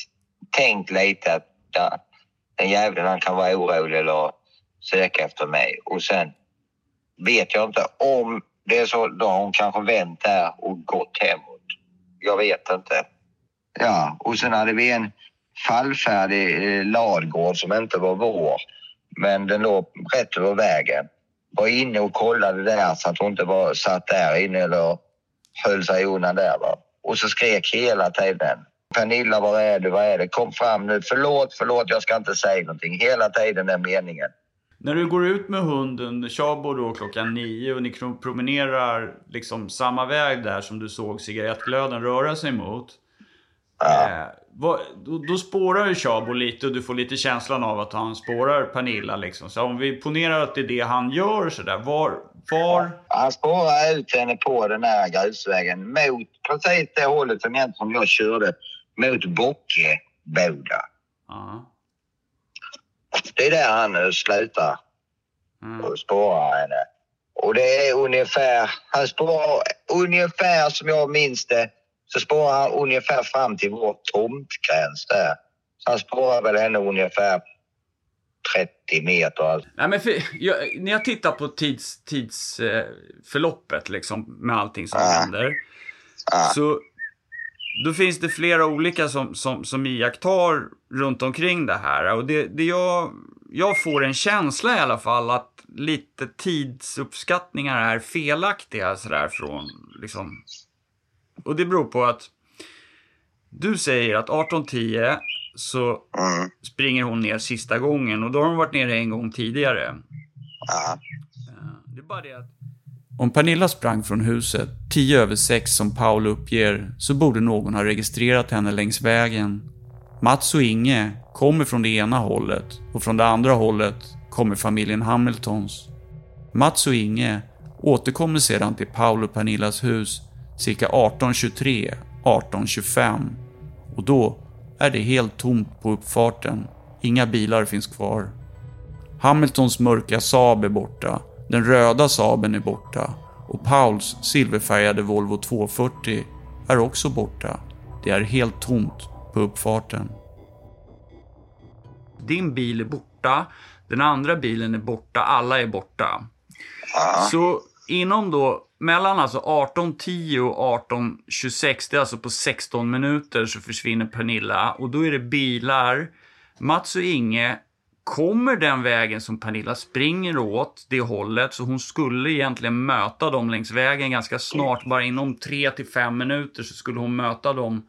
tänkt lite att ja, den jäveln han kan vara orolig eller söka efter mig. Och sen vet jag inte om det är så, då har hon kanske vänt där och gått hemåt. Jag vet inte. Ja, och sen hade vi en fallfärdig eh, ladgård som inte var vår men den låg rätt över vägen. Var inne och kollade där så att hon inte var satt där inne eller höll sig undan där. Va? Och så skrek hela tiden. Pernilla, var är du? Vad är det? Kom fram nu. Förlåt, förlåt, jag ska inte säga någonting. Hela tiden den meningen. När du går ut med hunden, Tjabo då klockan nio och ni promenerar liksom samma väg där som du såg cigarettglöden röra sig mot. Ja. Eh, vad, då, då spårar ju Tjabo lite och du får lite känslan av att han spårar Pernilla liksom. Så om vi ponerar att det är det han gör sådär, var... var... Han spårar ut henne på den här grusvägen mot precis det hållet som jag, som jag körde, mot Bockeboda. Ja. Det är där han slutar mm. och spårar henne. Och det är ungefär, han spårar ungefär som jag minns det så spårar han ungefär fram till vår tomtgräns där. Så han spårar väl henne ungefär 30 meter. Nej, men för, jag, när jag tittar på tids, tidsförloppet liksom, med allting som ja. händer. Ja. Så då finns det flera olika som, som, som iakttar runt omkring det här. Och det, det jag, jag får en känsla i alla fall att lite tidsuppskattningar är felaktiga sådär från liksom. Och det beror på att du säger att 1810 så Mm. springer hon ner sista gången och då har hon varit nere en gång tidigare. Ja. Det är bara det att Om Pernilla sprang från huset 10 över 6 som Paul uppger så borde någon ha registrerat henne längs vägen. Mats och Inge kommer från det ena hållet och från det andra hållet kommer familjen Hamiltons. Mats och Inge återkommer sedan till Paul och Pernillas hus cirka 18.23, 18.25 och då är det helt tomt på uppfarten. Inga bilar finns kvar. Hamiltons mörka Saab är borta, den röda Saaben är borta och Pauls silverfärgade Volvo 240 är också borta. Det är helt tomt på uppfarten. din bil är borta, den andra bilen är borta, alla är borta. Så inom då, mellan alltså 18.10 och 18.26, det är alltså på 16 minuter så försvinner Pernilla och då är det bilar. Mats och Inge kommer den vägen som Pernilla springer åt, det hållet, så hon skulle egentligen möta dem längs vägen ganska snart, bara inom 3 till 5 minuter så skulle hon möta dem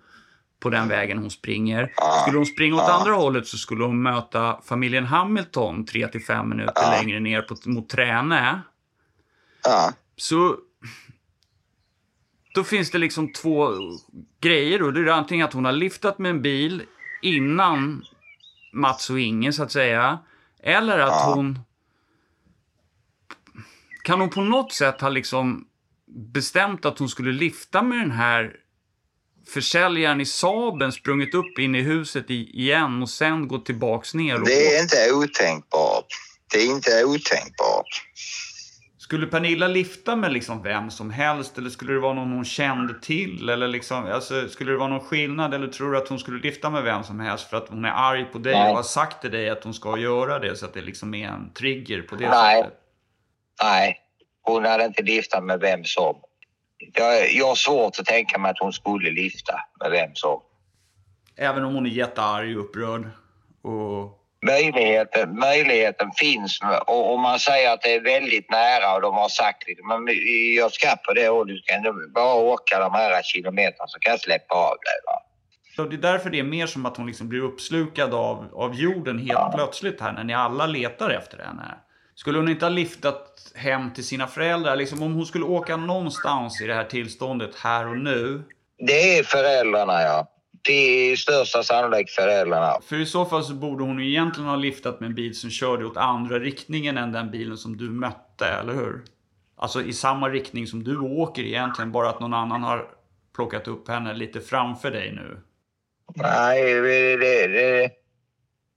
på den vägen hon springer. Skulle hon springa åt andra hållet så skulle hon möta familjen Hamilton 3 till 5 minuter längre ner på, mot Tränä. Ja. Så då finns det liksom två grejer. Då. Det är antingen att hon har liftat med en bil innan Mats och Inge, så att säga. Eller att hon... Kan hon på något sätt ha liksom bestämt att hon skulle lifta med den här försäljaren i Saben, sprungit upp in i huset igen och sen gått tillbaks ner? Och Det är inte otänkbart. Det är inte otänkbart. Skulle Pernilla lifta med liksom vem som helst eller skulle det vara någon hon kände till? Eller liksom, alltså, skulle det vara någon skillnad eller tror du att hon skulle lifta med vem som helst för att hon är arg på dig Nej. och har sagt till dig att hon ska göra det så att det liksom är en trigger på det Nej. sättet? Nej, hon hade inte liftat med vem som. Jag, jag har svårt att tänka mig att hon skulle lifta med vem som. Även om hon är jättearg och upprörd. Och... Möjligheten, möjligheten finns och om man säger att det är väldigt nära och de har sagt liksom, men jag ska på det och du ska bara åka de här kilometerna så kan jag släppa av dig. Va? Så det är därför det är mer som att hon liksom blir uppslukad av, av jorden helt plötsligt här när ni alla letar efter henne. Skulle hon inte ha liftat hem till sina föräldrar? Liksom om hon skulle åka någonstans i det här tillståndet här och nu. Det är föräldrarna ja. Är största sannolikt föräldrarna. För i så fall så borde hon ju egentligen ha liftat med en bil som körde åt andra riktningen än den bilen som du mötte, eller hur? Alltså i samma riktning som du åker egentligen, bara att någon annan har plockat upp henne lite framför dig nu. Nej, det, det, det,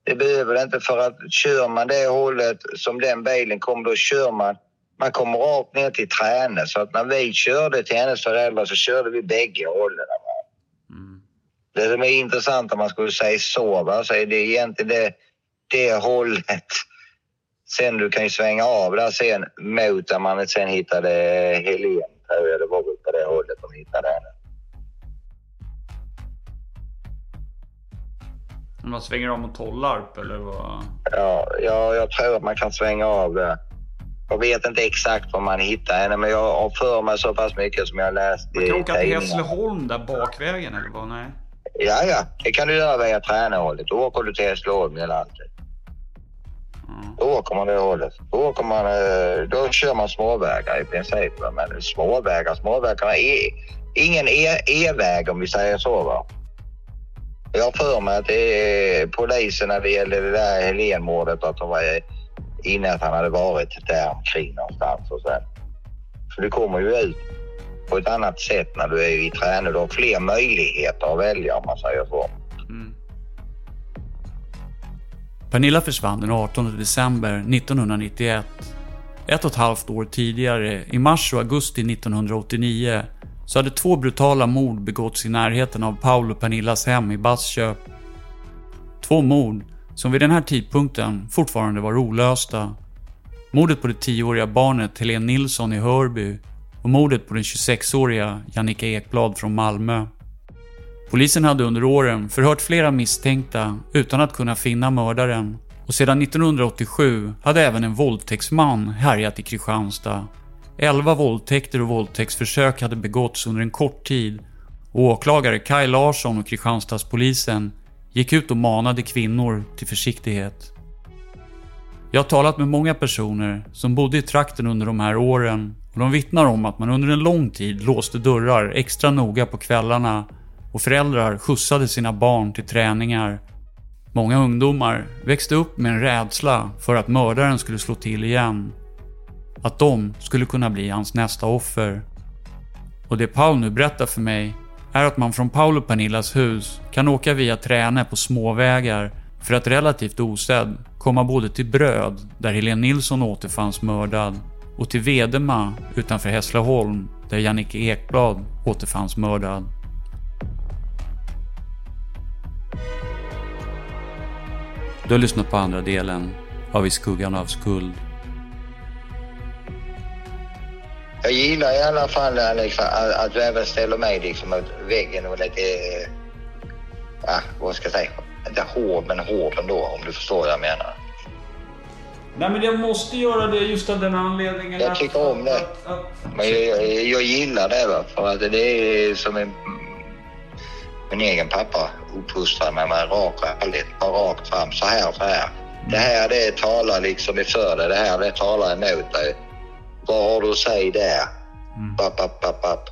det behöver det inte för att kör man det hållet som den bilen kom, då kör man man kommer rakt ner till Träne. Så att när vi körde till hennes föräldrar så körde vi bägge hållen. Det som är intressant om man skulle säga så, va? Så är det egentligen det, det hållet. Sen du kan ju svänga av där sen mot där man sen hittade Helen. tror jag. Det var väl på det hållet de hittade henne. Man svänger om mot Tollarp eller vad? Ja, ja, jag tror att man kan svänga av det. Jag vet inte exakt var man hittar henne, men jag har för mig så pass mycket som jag läst Man i kan åka till. Hässleholm där bakvägen eller vad? Nej. Ja, ja, det kan du göra via Tränehållet. Då åker du till Hässleholm hela alltid. Då åker man det hållet. Då, åker man, eh, då kör man småvägar i princip. Men småvägar, småvägar är ingen e- e-väg om vi säger så. Va? Jag har för mig att det är polisen när det gäller det där Helénmordet att de var inne att han hade varit där omkring någonstans och sen. Så du kommer ju ut på ett annat sätt när du är i träning. Du har fler möjligheter att välja om man säger så. Mm. Pernilla försvann den 18 december 1991. Ett och ett halvt år tidigare, i mars och augusti 1989, så hade två brutala mord begåtts i närheten av Paul och Pernillas hem i Bassköp. Två mord som vid den här tidpunkten fortfarande var olösta. Mordet på det 10-åriga barnet Helene Nilsson i Hörby och mordet på den 26-åriga Jannica Ekblad från Malmö. Polisen hade under åren förhört flera misstänkta utan att kunna finna mördaren och sedan 1987 hade även en våldtäktsman härjat i Kristianstad. 11 våldtäkter och våldtäktsförsök hade begåtts under en kort tid och åklagare Kaj Larsson och Kristianstadspolisen gick ut och manade kvinnor till försiktighet. Jag har talat med många personer som bodde i trakten under de här åren och de vittnar om att man under en lång tid låste dörrar extra noga på kvällarna och föräldrar skjutsade sina barn till träningar. Många ungdomar växte upp med en rädsla för att mördaren skulle slå till igen. Att de skulle kunna bli hans nästa offer. Och det Paul nu berättar för mig är att man från Paul och Pernillas hus kan åka via Träne på småvägar för att relativt osedd komma både till Bröd, där Helene Nilsson återfanns mördad, och till Vedema utanför Hässleholm, där Jannike Ekblad återfanns mördad. Du har lyssnat på andra delen av I skuggan av skuld. Jag gillar i alla fall liksom, att, att du även ställer mig liksom mot väggen och lite, eh, ja, vad ska jag säga, inte hård men hård ändå om du förstår vad jag menar. Nej men jag måste göra det just av den anledningen Jag tycker om det. Att, att, Men jag, jag, jag gillar det va, för att det är som en, min egen pappa uppfostrade mig med rak ärlighet, bara rakt fram, så här, så här. Det här det talar liksom för dig, det här det talar emot dig. Vad har du att säga där? Papp, papp, papp, papp.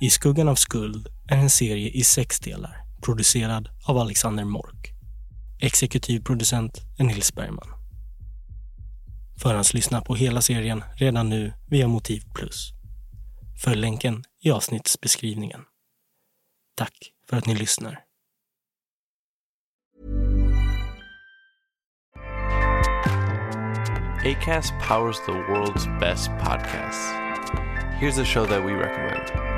I skuggan av skuld är en serie i sex delar, producerad av Alexander Mork. Exekutiv producent är Nils Bergman. Förhandslyssna på hela serien redan nu via Motiv Plus. Följ länken i avsnittsbeskrivningen. Tack för att ni lyssnar. ACAST powers the world's best podcasts. Here's a show that we recommend.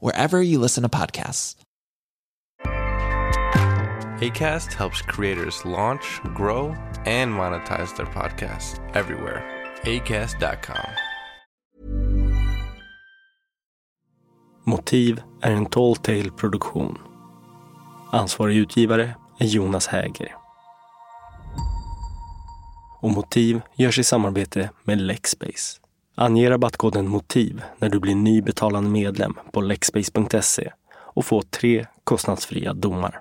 wherever you listen to podcasts. ACAST helps creators launch, grow, and monetize their podcasts everywhere. ACAST.com. Motiv är en Tall Tale-produktion. Ansvarig utgivare är Jonas Häger. Och Motiv görs i samarbete med Lexbase. Ange rabattkoden MOTIV när du blir ny betalande medlem på lexbase.se och få tre kostnadsfria domar.